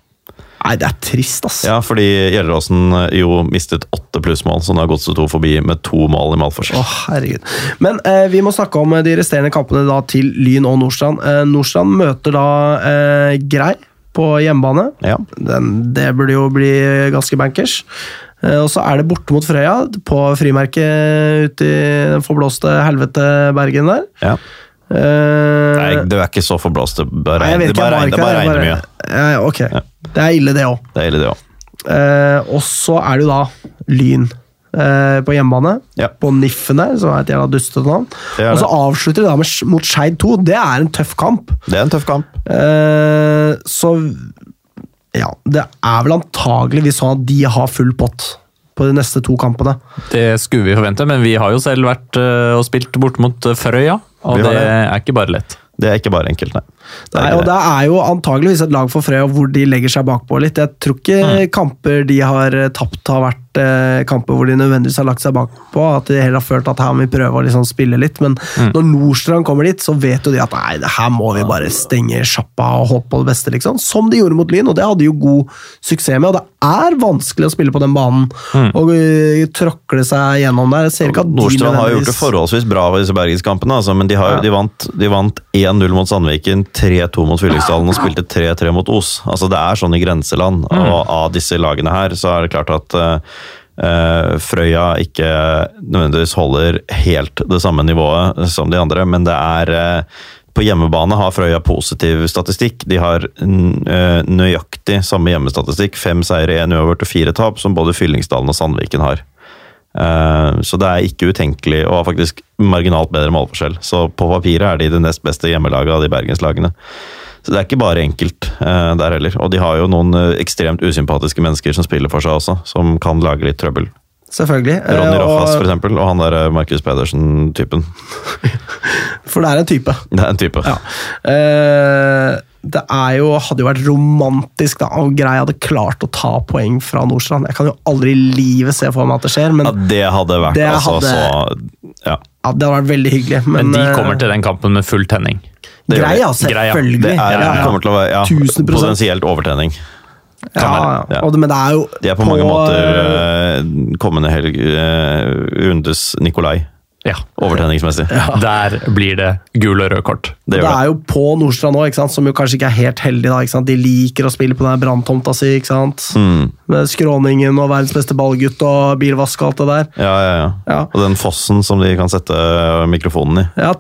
Speaker 1: Nei, det er trist, ass.
Speaker 2: ja, fordi Gjelleråsen eh, jo mistet åtte plussmål, så nå har Godset to forbi med to mål i målforskjell.
Speaker 1: Å, herregud. Men eh, vi må snakke om eh, de resterende kampene da til Lyn og Nordstrand. Eh, Nordstrand møter da eh, Grei på hjemmebane.
Speaker 2: Ja.
Speaker 1: Den, det burde jo bli ganske bankers. Eh, og så er det borte mot Frøya, på frimerket ute i den forblåste helvete Bergen der.
Speaker 2: Ja.
Speaker 1: Eh,
Speaker 2: Nei, du er ikke så forblåst. Det bare, regner- mye.
Speaker 1: Ja, ok. Det er ille, det òg.
Speaker 2: Det er ille, det òg.
Speaker 1: Eh, og så er det jo da Lyn eh, på hjemmebane.
Speaker 2: Ja.
Speaker 1: På Niffen der, som er et jævla dustete navn. Og så avslutter de da med, mot Skeid 2. Det er en tøff kamp.
Speaker 2: Det er en tøff kamp.
Speaker 1: Eh, så ja, det er vel antageligvis sånn at de har full pott på de neste to kampene.
Speaker 3: Det skulle vi forvente, men vi har jo selv vært eh, og spilt bort mot Frøya, og det
Speaker 2: det.
Speaker 3: er ikke bare lett.
Speaker 2: Det er ikke bare enkelt, nei. Det
Speaker 1: Nei, og det er jo antageligvis et lag for Frøya hvor de legger seg bakpå litt. Jeg tror ikke kamper de har eh, tapt har vært eh, kamper hvor de nødvendigvis har lagt seg bakpå. At de heller har følt at her må vi prøve å liksom spille litt. Men når Nordstrand kommer dit, så vet jo de at nei, det her må vi bare stenge sjappa og håpe på det beste. liksom. Som de gjorde mot Lyn, og det hadde jo god suksess med. Og det er vanskelig å spille på den banen og uh, tråkle seg gjennom der.
Speaker 2: Nordstrand har gjort det forholdsvis bra i disse bergenskampene, altså, men de, har,
Speaker 1: Ja.
Speaker 2: de vant, vant 1-0 mot Sandviken, 3-2 mot Fyllingsdalen og spilte 3-3 mot Os. Altså, det er sånn i grenseland, og av disse lagene her så er det klart at eh, Frøya ikke nødvendigvis holder helt det samme nivået som de andre, men det er uh, på hjemmebane har Frøya positiv statistikk. De har nøyaktig samme hjemmestatistikk. Fem seire, én uavgjort og fire tap, som både Fyllingsdalen og Sandviken har. Eh, Så det er ikke utenkelig, og har faktisk marginalt bedre målforskjell. Så på papiret er de det nest beste hjemmelaget av de bergenslagene. Så det er ikke bare enkelt eh, der heller. Og de har jo noen eh, ekstremt usympatiske mennesker som spiller for seg også, som kan lage litt trøbbel.
Speaker 1: Selvfølgelig.
Speaker 2: Ronny Roffas, for eksempel, og han der Markus Pedersen-typen.
Speaker 1: for det er en type.
Speaker 2: Det er en type.
Speaker 1: Ja. Eh, det er jo, hadde jo vært romantisk da, om Grei hadde klart å ta poeng fra Nordstrand. Jeg kan jo aldri i livet se for meg at det skjer, men
Speaker 2: Ja, det hadde vært
Speaker 1: Det
Speaker 2: altså
Speaker 1: hadde-
Speaker 2: så Ja.
Speaker 1: ja, det hadde vært veldig hyggelig. Men,
Speaker 3: Men de
Speaker 1: eh,
Speaker 3: kommer til den kampen med full tenning.
Speaker 1: Grei, ja. Selvfølgelig.
Speaker 2: Det er,
Speaker 1: ja, ja.
Speaker 2: kommer til å være ja,
Speaker 1: 1000%.
Speaker 2: potensielt overtenning.
Speaker 1: ja, ja.
Speaker 2: Ja.
Speaker 1: Og det, men det er jo
Speaker 2: De er på, mange måter eh, kommende helg eh, rundes Nikolai,
Speaker 3: Ja.
Speaker 2: overtenningsmessig.
Speaker 3: Der blir det gul og rød kort.
Speaker 2: Det
Speaker 1: Det er
Speaker 2: det.
Speaker 1: jo på Nordstrand nå, som jo kanskje ikke er helt heldig. da? De liker å spille på den branntomta si. ikke sant?
Speaker 2: Mm.
Speaker 1: Med skråningen og verdens beste ballgutt og bilvask og alt det der.
Speaker 2: Ja, ja, ja,
Speaker 1: Ja.
Speaker 2: Og den fossen som de kan sette eh, mikrofonen i.
Speaker 1: Ja,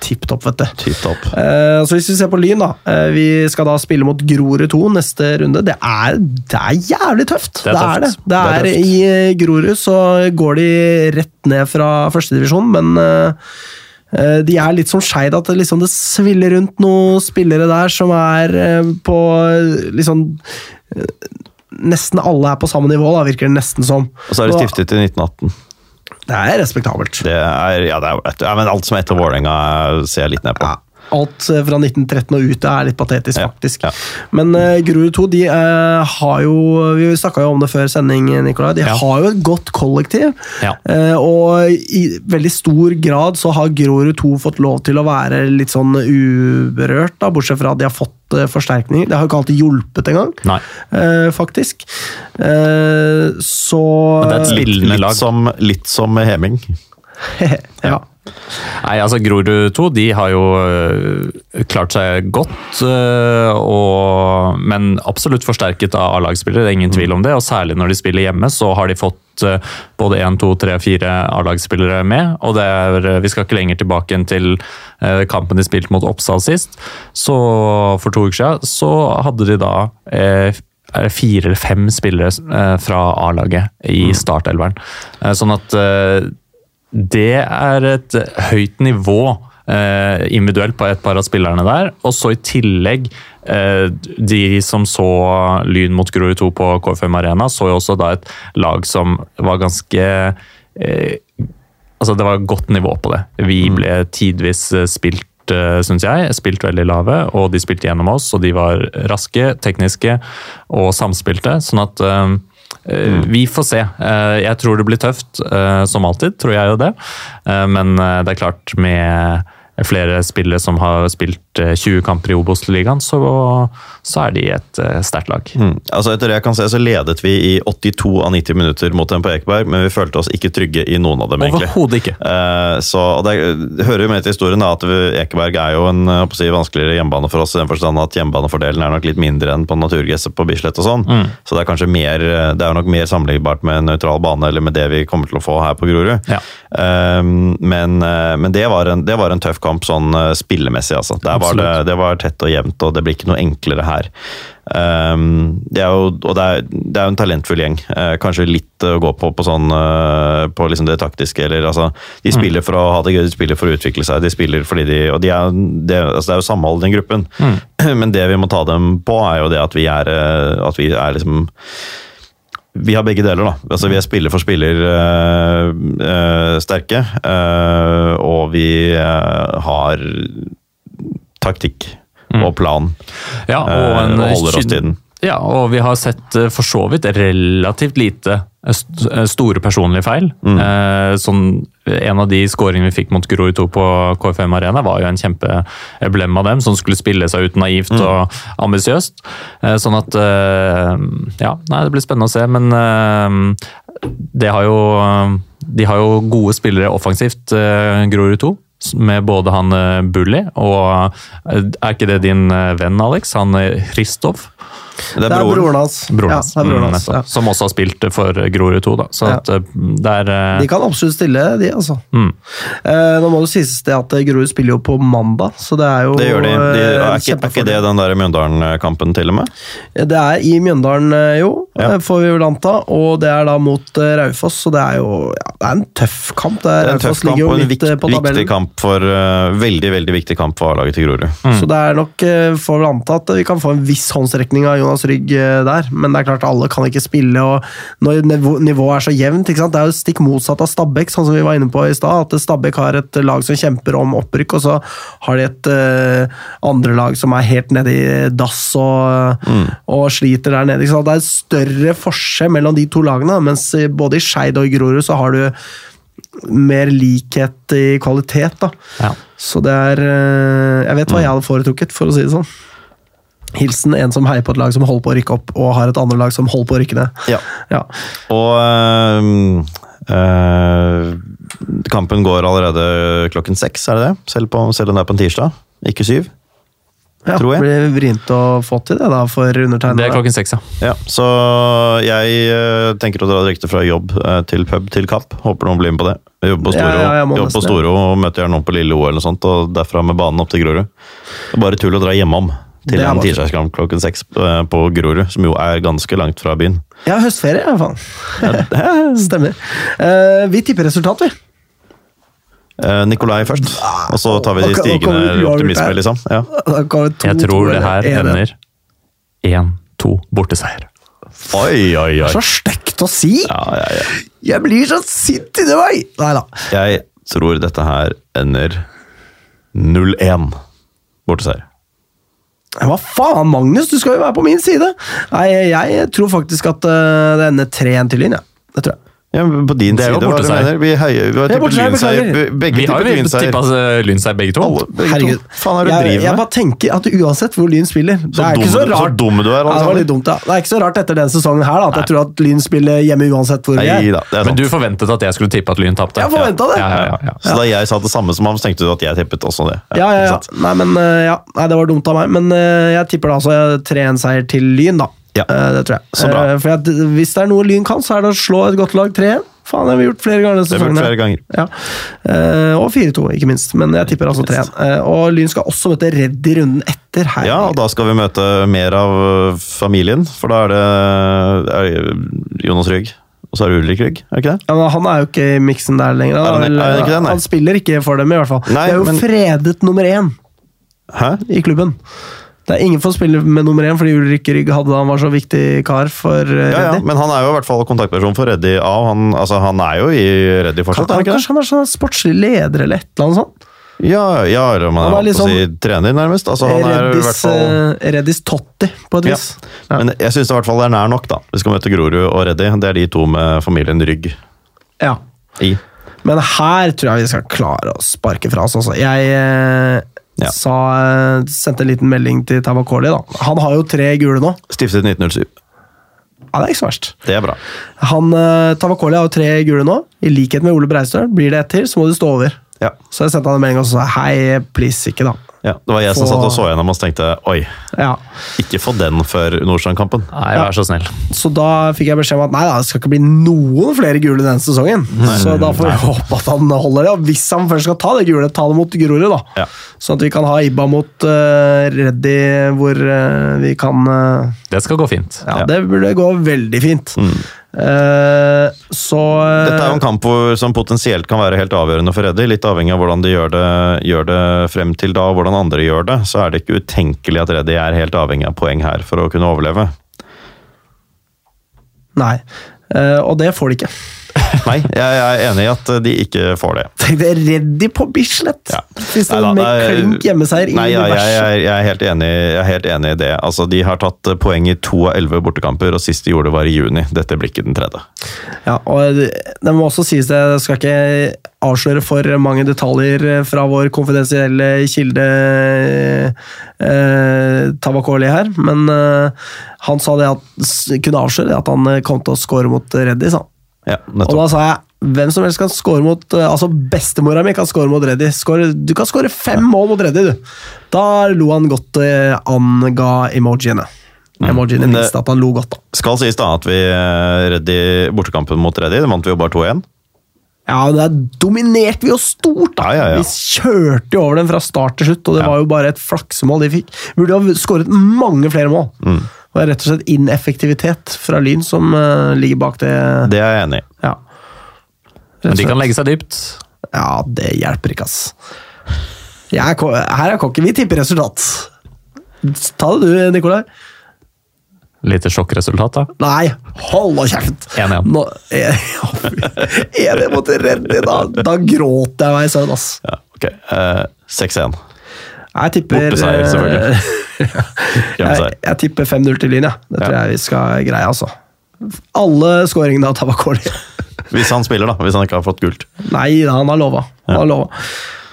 Speaker 1: Tipp topp, vet du.
Speaker 2: Tipp topp.
Speaker 1: Eh, så hvis vi ser på Lyn, da. eh, vi skal da spille mot Grorud 2 neste runde. Det er, det er jævlig tøft!
Speaker 3: Det er
Speaker 1: det er det. Det er,
Speaker 2: tøft.
Speaker 1: I eh, Grorud så går de rett ned fra førstedivisjon, men eh, eh, de er litt som Skeid, at det, liksom, det sviller rundt noen spillere der som er eh, på liksom Nesten alle er på samme nivå, da, virker det nesten som.
Speaker 2: Og så er de stiftet i 1918.
Speaker 1: Det er respektabelt.
Speaker 2: Det er, ja, det er, men alt som er etter Vålerenga, ser jeg litt ned på.
Speaker 1: Ja, alt eh, fra 1913 og ut er litt patetisk, faktisk.
Speaker 2: ja.
Speaker 1: Men uh, Grorud 2 de uh, har jo Vi snakka jo om det før sending, Nikolai. De
Speaker 3: Ja.
Speaker 1: har jo et godt kollektiv. Eh, og i veldig stor grad så har Grorud 2 fått lov til å være litt sånn uberørt, da, bortsett fra at de har fått forsterkninger. Det har jo ikke alltid hjulpet engang, eh, faktisk. Eh, så
Speaker 3: Men det er et spillende lag.
Speaker 2: litt, som, litt som Heming.
Speaker 1: ja.
Speaker 3: Nei, altså Grorud 2 de har jo øh, klart seg godt, øh, og, men absolutt forsterket av A-lagsspillere. Det er ingen tvil om det. og Særlig når de spiller hjemme, så har de fått øh, både én, to, tre, fire A-lagsspillere med. og det er, Vi skal ikke lenger tilbake enn til kampen de spilte mot Oppsal sist. Så For to uker siden så hadde de da eh, er det fire eller fem spillere eh, fra A-laget i startelveren. Eh, Sånn at eh, det er et høyt nivå eh, individuelt på et par av spillerne der. Og så i tillegg eh, De som så Lyn mot Grorud 2 på KFM Arena, så jo også da et lag som var ganske eh, Altså, det var godt nivå på det. Vi ble tidvis eh, spilt eh, synes jeg, spilt veldig lave, og de spilte gjennom oss, og de var raske, tekniske og samspilte. Sånn at eh, eh, vi får se. Eh, Jeg tror det blir tøft, eh, som alltid, tror jeg jo det. Men det er klart, med flere spillere som har spilt eh, 20 kamper i Obos-ligaen, så, så er de et eh, sterkt lag.
Speaker 2: Mm. Altså Etter det jeg kan se, så ledet vi i 82 av 90 minutter mot dem på Ekeberg, men vi følte oss ikke trygge i noen av dem, egentlig.
Speaker 3: Overhodet ikke.
Speaker 2: Eh, så det, det hører jo med til historien da, at vi- Ekeberg er jo en si, vanskeligere hjemmebane for oss, i den forstand at hjemmebanefordelen er nok litt mindre enn på naturgresset på Bislett og sånn.
Speaker 3: Mm.
Speaker 2: Så det er kanskje mer, det er nok mer sammenlignbart med en nøytral bane, eller med det vi kommer til å få her på Grorud.
Speaker 3: Ja.
Speaker 2: Eh, men eh, men det, var en, det var en tøff kamp sånn eh, spillemessig, altså. Var det, det var tett og jevnt, og det blir ikke noe enklere her. Um, det er jo, og det er, det er en talentfull gjeng. Uh, kanskje litt å gå på på sånn uh, På liksom det taktiske. Eller, altså, de spiller for å ha det gøy, de spiller for å utvikle seg. De spiller fordi de, og de er, det, altså, det er jo samhold i den gruppen. Men det vi må ta dem på, er jo det at vi er, at vi er liksom vi har begge deler, da. Altså, vi er spiller for spiller øh, øh, sterke. Øh, og vi har taktikk og plan.
Speaker 3: Ja, og, en
Speaker 2: holder oss til den.
Speaker 3: Ja, og vi har sett eh, for så vidt relativt lite eh, eh, store personlige feil.
Speaker 2: Mm.
Speaker 3: Eh, sånn, en av de skåringene vi fikk mot Grorud 2 på KFM Arena, var jo en kjempeemblem av dem, som skulle spille seg ut naivt
Speaker 2: Mm.
Speaker 3: og ambisiøst. Eh, sånn at eh, Ja, nei, det blir spennende å se, men eh, det har jo De har jo gode spillere offensivt, Grorud 2. Med både han Bully og Er ikke det din venn, Alex? Han Christoph?
Speaker 2: Det er
Speaker 1: Det er
Speaker 2: broren.
Speaker 1: broren hans.
Speaker 3: Broren hans,
Speaker 1: Ja, er broren
Speaker 3: mm,
Speaker 1: hans.
Speaker 3: Mm,
Speaker 1: Ja.
Speaker 3: som også har spilt for Grorud 2. Da. Så
Speaker 1: Ja.
Speaker 3: at, eh, det er uh...
Speaker 1: De kan absolutt stille, de, altså.
Speaker 3: Mm.
Speaker 1: Eh, nå må det sies det at Grorud spiller jo på mandag, så det er jo
Speaker 2: Det gjør de. de
Speaker 1: eh,
Speaker 2: er, ikke, er ikke det den der Mjøndalen-kampen til og med?
Speaker 1: Det er i Mjøndalen, eh, jo,
Speaker 2: Ja.
Speaker 1: eh, får vi vel anta. Og det er da mot eh, Raufoss, så det er jo ja, det er en tøff kamp. Det er,
Speaker 2: Det er en tøff kamp og en
Speaker 1: eh, på
Speaker 2: viktig kamp for uh, Veldig, veldig viktig kamp for A-laget til Grorud.
Speaker 1: Så det er nok, uh, får vel anta at vi kan få en viss håndsrekning av Jonas Rygg eh, der. Men det er klart alle kan ikke spille, og når nivået er så jevnt ikke sant? Det er jo stikk motsatt av Stabæk, sånn som vi var inne på i stad. At Stabæk har et lag som kjemper om opprykk, og så har de et uh, andre lag som er helt nede i dass og, og sliter der nede. Ikke sant? Det er større forskjell mellom de to lagene, mens både i Skeid og i Grorud så har du mer likhet i kvalitet. da.
Speaker 3: ja.
Speaker 1: Så det er eh, Jeg vet hva jeg hadde foretrukket, for å si det sånn. Hilsen en som heier på et lag som holder på å rykke opp, og har et andre lag som holder på å rykke ned.
Speaker 2: Ja.
Speaker 1: Ja.
Speaker 2: Og øh, øh, kampen går allerede klokken seks, er det det? Selv, på, selv om det er på en tirsdag, ikke syv.
Speaker 1: Ja,
Speaker 2: Tror jeg.
Speaker 1: Det blir vrient å få til det, da, for undertegnede.
Speaker 3: Det er klokken seks, ja.
Speaker 2: Ja, så jeg eh, tenker å dra direkte fra jobb eh, til pub til Kapp. Håper noen blir med på det. Jeg jobber på Storo,
Speaker 1: ja, ja, må
Speaker 2: jobber på Storo og møter gjerne noen på Lille O eller noe sånt, og derfra med banen opp til Grorud. Det er bare tull å dra hjemom til en tirsdagskamp klokken seks eh, på Grorud, som jo er ganske langt fra byen.
Speaker 1: Ja, høstferie, i hvert fall. Stemmer. Eh, vi tipper resultat, vi.
Speaker 2: Eh, Nikolai først, og så tar vi de
Speaker 1: Ah,
Speaker 2: stigende optimisme, liksom. Ja.
Speaker 3: Jeg tror det her ender 1-2 borteseier.
Speaker 2: Oi, oi, oi.
Speaker 1: Så stygt å si!
Speaker 2: Ja, ja, ja.
Speaker 1: Jeg blir så sint inni meg! Nei da.
Speaker 2: Jeg tror dette her ender 0-1 borteseier.
Speaker 1: Hva faen, Magnus? Du skal jo være på min side! Nei, jeg tror faktisk at eh, det ender 3-1 til Lyn, ja. Det tror jeg.
Speaker 2: Ja, men på din
Speaker 3: Det er jo
Speaker 2: side, hva er du mener? Vi heier, vi har
Speaker 1: Det er
Speaker 2: tippet lynseier. Begge
Speaker 3: Vi har jo tippa Lynseier begge to.
Speaker 2: Alle, begge
Speaker 1: Herregud.
Speaker 2: to. Faen er det du
Speaker 1: jeg,
Speaker 2: driver
Speaker 1: jeg bare tenker at uansett hvor Lyn spiller Det
Speaker 2: Så
Speaker 1: er
Speaker 2: dum
Speaker 1: ikke så
Speaker 2: du- så
Speaker 1: rart.
Speaker 2: du er,
Speaker 1: ja, det var litt dumt, ja. Det er ikke så rart etter denne sesongen her da, at jeg tror at Lyn spiller hjemme uansett hvor vi er.
Speaker 2: da, er
Speaker 3: Men du forventet at jeg skulle tippe at Lyn tapte?
Speaker 1: Jeg forventet det.
Speaker 3: Ja, ja, ja, ja.
Speaker 2: Så da jeg sa det samme som ham, så tenkte du at jeg tippet også det.
Speaker 1: Ja, ja, ja. Nei, men, eh, ja. Nei, det var dumt av meg, men eh, jeg tipper da altså 3-1-seier til Lyn, da.
Speaker 2: Ja.
Speaker 1: Eh, Det tror jeg.
Speaker 2: Så bra.
Speaker 1: Eh, For at, hvis det er noe Lyn kan, så er det å slå et godt lag 3-1. Faen, det har vi gjort flere ganger denne
Speaker 2: Det
Speaker 1: sesongen.
Speaker 2: gjort flere ganger.
Speaker 1: Ja. Eh, og 4-2, ikke minst. Men jeg tipper altså 3-1. Eh, og Lyn skal også møte Redd i runden etter. Her.
Speaker 2: Ja, og da skal vi møte mer av familien, for da er det, er det Jonas Rygg, og så er det Ulrik Rygg, er det ikke det?
Speaker 1: Ja, men han er jo ikke i miksen der lenger.
Speaker 2: Er
Speaker 1: Han,
Speaker 2: er ikke det, nei?
Speaker 1: han spiller ikke for dem, i hvert fall.
Speaker 2: Nei,
Speaker 1: det er jo
Speaker 2: men-
Speaker 1: fredet nummer én
Speaker 2: Hæ?
Speaker 1: i klubben. Det er ingen får spille med nummer én fordi Ulrik Rygg hadde han var så viktig kar for Reddy.
Speaker 2: Ja, ja, men han er jo i hvert fall kontaktperson for Reddy A. Han, altså, han er jo i Reddy
Speaker 1: Kan,
Speaker 2: fortsatt, er han det?
Speaker 1: kanskje han er sånn sportslig leder eller et eller annet sånt?
Speaker 2: Ja, ja eller Han
Speaker 1: er
Speaker 2: er,
Speaker 1: liksom-
Speaker 2: å si, trener, nærmest. Altså, han er i hvert fall...
Speaker 1: Reddys Reddis Totti, på et vis. Ja.
Speaker 2: Men jeg syns i hvert fall er nær nok, da. Vi skal møte Grorud og Reddy. Det er de to med familien Rygg
Speaker 1: Ja.
Speaker 2: i.
Speaker 1: Men her tror jeg vi skal klare å sparke fra oss. Altså. Jeg eh,
Speaker 2: Ja.
Speaker 1: sa, eh, sendte en liten melding til Tavakoli. Da. Han har jo tre gule nå.
Speaker 2: Stiftet 1907.
Speaker 1: Ja, Det er ikke så verst.
Speaker 2: Det er bra.
Speaker 1: Han, eh, Tavakoli har jo tre gule nå. I likhet med Ole Breistøl. Blir det ett til, så må du stå over.
Speaker 2: Ja.
Speaker 1: Så jeg sendte han en melding og sa hei, please, ikke da.
Speaker 2: Ja. Det var jeg som
Speaker 1: Få-
Speaker 2: satt og så gjennom og tenkte oi,
Speaker 1: Ja.
Speaker 2: ikke få den før Nordstrand-kampen.
Speaker 3: Nei, vær så snill.
Speaker 1: Så da fikk jeg beskjed om at nei da, det skal ikke bli noen flere gule denne sesongen. så da får vi håpe at han holder det. Og hvis han først skal ta det gule, ta det mot Grorud, da.
Speaker 2: Ja.
Speaker 1: Sånn at vi kan ha Ibba mot uh, Reddy, hvor uh, vi kan uh,
Speaker 3: Det skal gå fint.
Speaker 1: Ja,
Speaker 2: Ja.
Speaker 1: det burde gå veldig fint. Eh, så eh,
Speaker 2: Dette er jo en kamp hvor, som potensielt kan være helt avgjørende for Reddy. Litt avhengig av hvordan de gjør det, gjør det frem til da, og hvordan andre gjør det. Så er det ikke utenkelig at Reddy er helt avhengig av poeng her for å kunne overleve.
Speaker 1: Nei. uh, og det får de ikke.
Speaker 2: Nei, jeg er enig i at de ikke får det.
Speaker 1: Tenk deg Reddy på Bislett!
Speaker 2: Ja.
Speaker 1: Nei,
Speaker 2: Neida,
Speaker 1: med klink hjemmeseier i
Speaker 2: Nei, ja, jeg, jeg, jeg, er helt enig, jeg er helt enig i det. Altså, De har tatt eh, poeng i to av elleve bortekamper, og sist de gjorde det var i juni. Dette blir ikke den tredje.
Speaker 1: Ja, og det, må også sies det, jeg skal ikke avsløre for mange detaljer fra vår konfidensielle kilde eh, Tabakoli her, men eh, han sa det at, kunne avsløre at han eh, kom til å score mot Reddy, sa han.
Speaker 2: Ja,
Speaker 1: Og da sa jeg hvem som helst kan score mot eh, Altså, bestemora mi kan score mot Reddy. Du kan score fem mål mot Reddy, du. Da lo han godt, eh, anga emojiene.
Speaker 2: Emojiene mm.
Speaker 1: viste at han lo godt, da.
Speaker 2: Skal sies da at vi eh, Reddy, bortekampen mot Reddy, vant vi jo bare 2-1.
Speaker 1: Ja, der dominerte vi jo stort, da!
Speaker 2: Ja, ja, ja.
Speaker 1: Vi kjørte jo over dem fra start til slutt, og det
Speaker 2: Ja.
Speaker 1: var jo bare et flaksemål de fikk. Burde ha skåret mange flere mål.
Speaker 2: Mm.
Speaker 1: Det er rett og slett ineffektivitet fra Lyn som eh, ligger bak det.
Speaker 2: Det er jeg enig i.
Speaker 1: Ja.
Speaker 3: Men de kan legge seg dypt.
Speaker 1: Ja, det hjelper ikke, ass. Er, her er kokken. Vi tipper resultat. Ta det du, Nikolai.
Speaker 3: Lite sjokkresultat, da.
Speaker 1: Nei, hold nå kjeft!
Speaker 3: 1-1.
Speaker 1: Jeg mot Reddy, da, da gråter jeg meg i søvn, ass.
Speaker 2: Ja, ok. Uh, 6-1.
Speaker 1: Jeg tipper
Speaker 3: Borteseier, selvfølgelig.
Speaker 1: jeg, jeg tipper 5-0 til Lyn, ja. Det tror jeg vi skal greie, altså. Alle skåringene av Tabakoli.
Speaker 2: Hvis han spiller, da. Hvis han ikke har fått gult.
Speaker 1: Nei da, han har lova. Han har lova.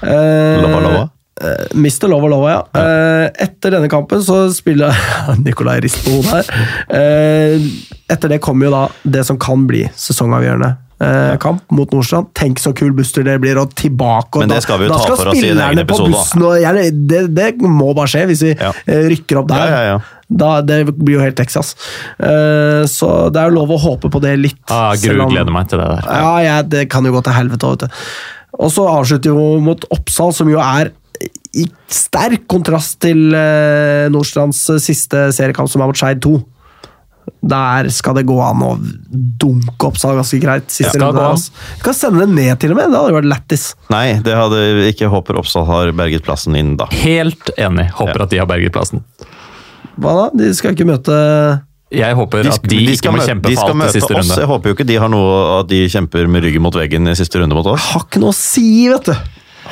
Speaker 1: Eh,
Speaker 2: Lova, lova.
Speaker 1: eh, Mister lova, lova, ja. Uh, etter denne kampen så spiller Nicolay Risto her. Eh, etter det kommer jo da det som kan bli sesongavgjørende. Eh, Kamp mot Nordstrand. Tenk så kul Buster det blir, og tilbake. Og
Speaker 2: Men det
Speaker 1: da-
Speaker 2: skal vi jo
Speaker 1: da
Speaker 2: ta
Speaker 1: skal
Speaker 2: for oss i en egen
Speaker 1: på
Speaker 2: episode,
Speaker 1: bussen, jeg, det, det må bare skje hvis vi
Speaker 2: Ja.
Speaker 1: eh, rykker opp der.
Speaker 2: Ja, ja.
Speaker 1: Da, det blir jo helt Texas. Eh, så det er jo lov å håpe på det litt.
Speaker 3: Ah, Gru gleder meg til det der.
Speaker 1: ja, jeg, det kan jo gå til helvete òg, vet du. Og så avslutter jo mot Oppsal, som jo er i sterk kontrast til eh, Nordstrands siste seriekamp, som er mot Skeid 2. Der skal det gå an å dunke Oppsal ganske greit. Siste
Speaker 3: Ja,
Speaker 1: runde altså. Du kan sende det ned, til og med. Det hadde vært lættis.
Speaker 2: Nei, det hadde vi ikke håper Oppsal har berget plassen inn da.
Speaker 3: Helt enig. Håper
Speaker 2: Ja.
Speaker 3: at de har berget plassen.
Speaker 1: Hva da? De skal ikke møte
Speaker 3: Jeg håper at de, ikke må
Speaker 2: møte-
Speaker 3: kjempe
Speaker 2: de
Speaker 3: for
Speaker 2: skal
Speaker 3: alt i
Speaker 2: møte
Speaker 3: siste
Speaker 2: oss.
Speaker 3: runde.
Speaker 2: Jeg håper jo ikke de har noe at de kjemper med ryggen mot veggen i siste runde mot oss.
Speaker 1: Jeg Har ikke noe å si, vet du!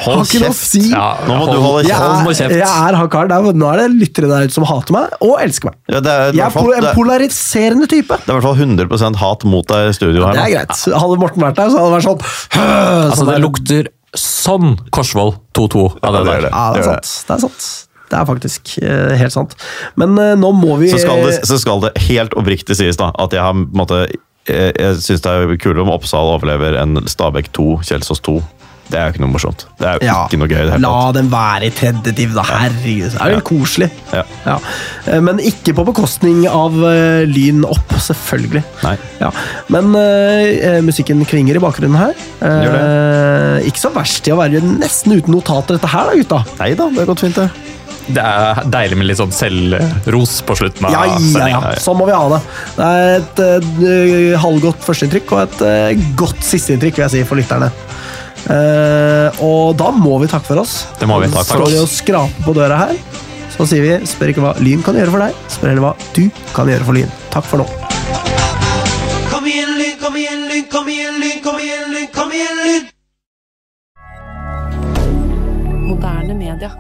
Speaker 2: Hold kjeft!
Speaker 1: si.
Speaker 3: Ja,
Speaker 2: Nå må du holde kjeft.
Speaker 3: Jeg
Speaker 1: er, jeg er han karen der. Nå er det lyttere der ute som hater meg, og elsker meg.
Speaker 2: Ja, det, er,
Speaker 1: Jeg er
Speaker 2: fall,
Speaker 1: en
Speaker 2: er,
Speaker 1: polariserende type.
Speaker 2: det er i hvert fall 100% hat mot deg i studio her
Speaker 1: Det er greit. Hadde Morten vært der, så hadde det vært sånn
Speaker 3: Altså,
Speaker 1: sånn
Speaker 3: det
Speaker 1: der-
Speaker 3: lukter sånn Korsvoll 2-2 av det
Speaker 2: det
Speaker 3: der.
Speaker 2: det.
Speaker 1: Ja, det er sant. Det er sant. Det er faktisk eh, helt sant. Men eh, nå må vi
Speaker 2: Så skal, det, så skal det helt oppriktig sies da, at jeg har på en måte, jeg, jeg syns det er kulere om Oppsal overlever enn Stabæk 2, Kjelsås 2. Det er jo ikke noe morsomt. Det er jo
Speaker 1: ja,
Speaker 2: ikke noe gøy det
Speaker 1: La
Speaker 2: tatt.
Speaker 1: dem være i tredje div, da. Herregud. Det er jo
Speaker 2: Ja.
Speaker 1: koselig.
Speaker 2: Ja.
Speaker 1: Ja. Eh, Men ikke på bekostning av uh, Lyn opp, selvfølgelig.
Speaker 2: Nei.
Speaker 1: Ja. Men uh, musikken klinger i bakgrunnen her. Eh, ikke så verst i å være nesten uten notater, dette her, da, gutta.
Speaker 2: Nei da, det har gått fint, det.
Speaker 3: Det er deilig med litt sånn selvros på slutten av
Speaker 1: Ja, ja, ja. Sånn må vi ha det. Det er et eh, halvgodt førsteinntrykk og et eh, godt sisteinntrykk, vil jeg si, for lytterne. Eh, og da må vi takke for oss.
Speaker 3: Det må vi. takke for
Speaker 1: Står vi
Speaker 3: oss.
Speaker 1: og skraper på døra her, så sier vi spør ikke hva Lyn kan gjøre for deg, spør heller hva du kan gjøre for Lyn. Takk for nå.
Speaker 5: Kom igjen, Lyn, kom igjen, Lyn, kom igjen, Lyn, kom igjen, Lyn, kom igjen, Lyn!
Speaker 6: Moderne media.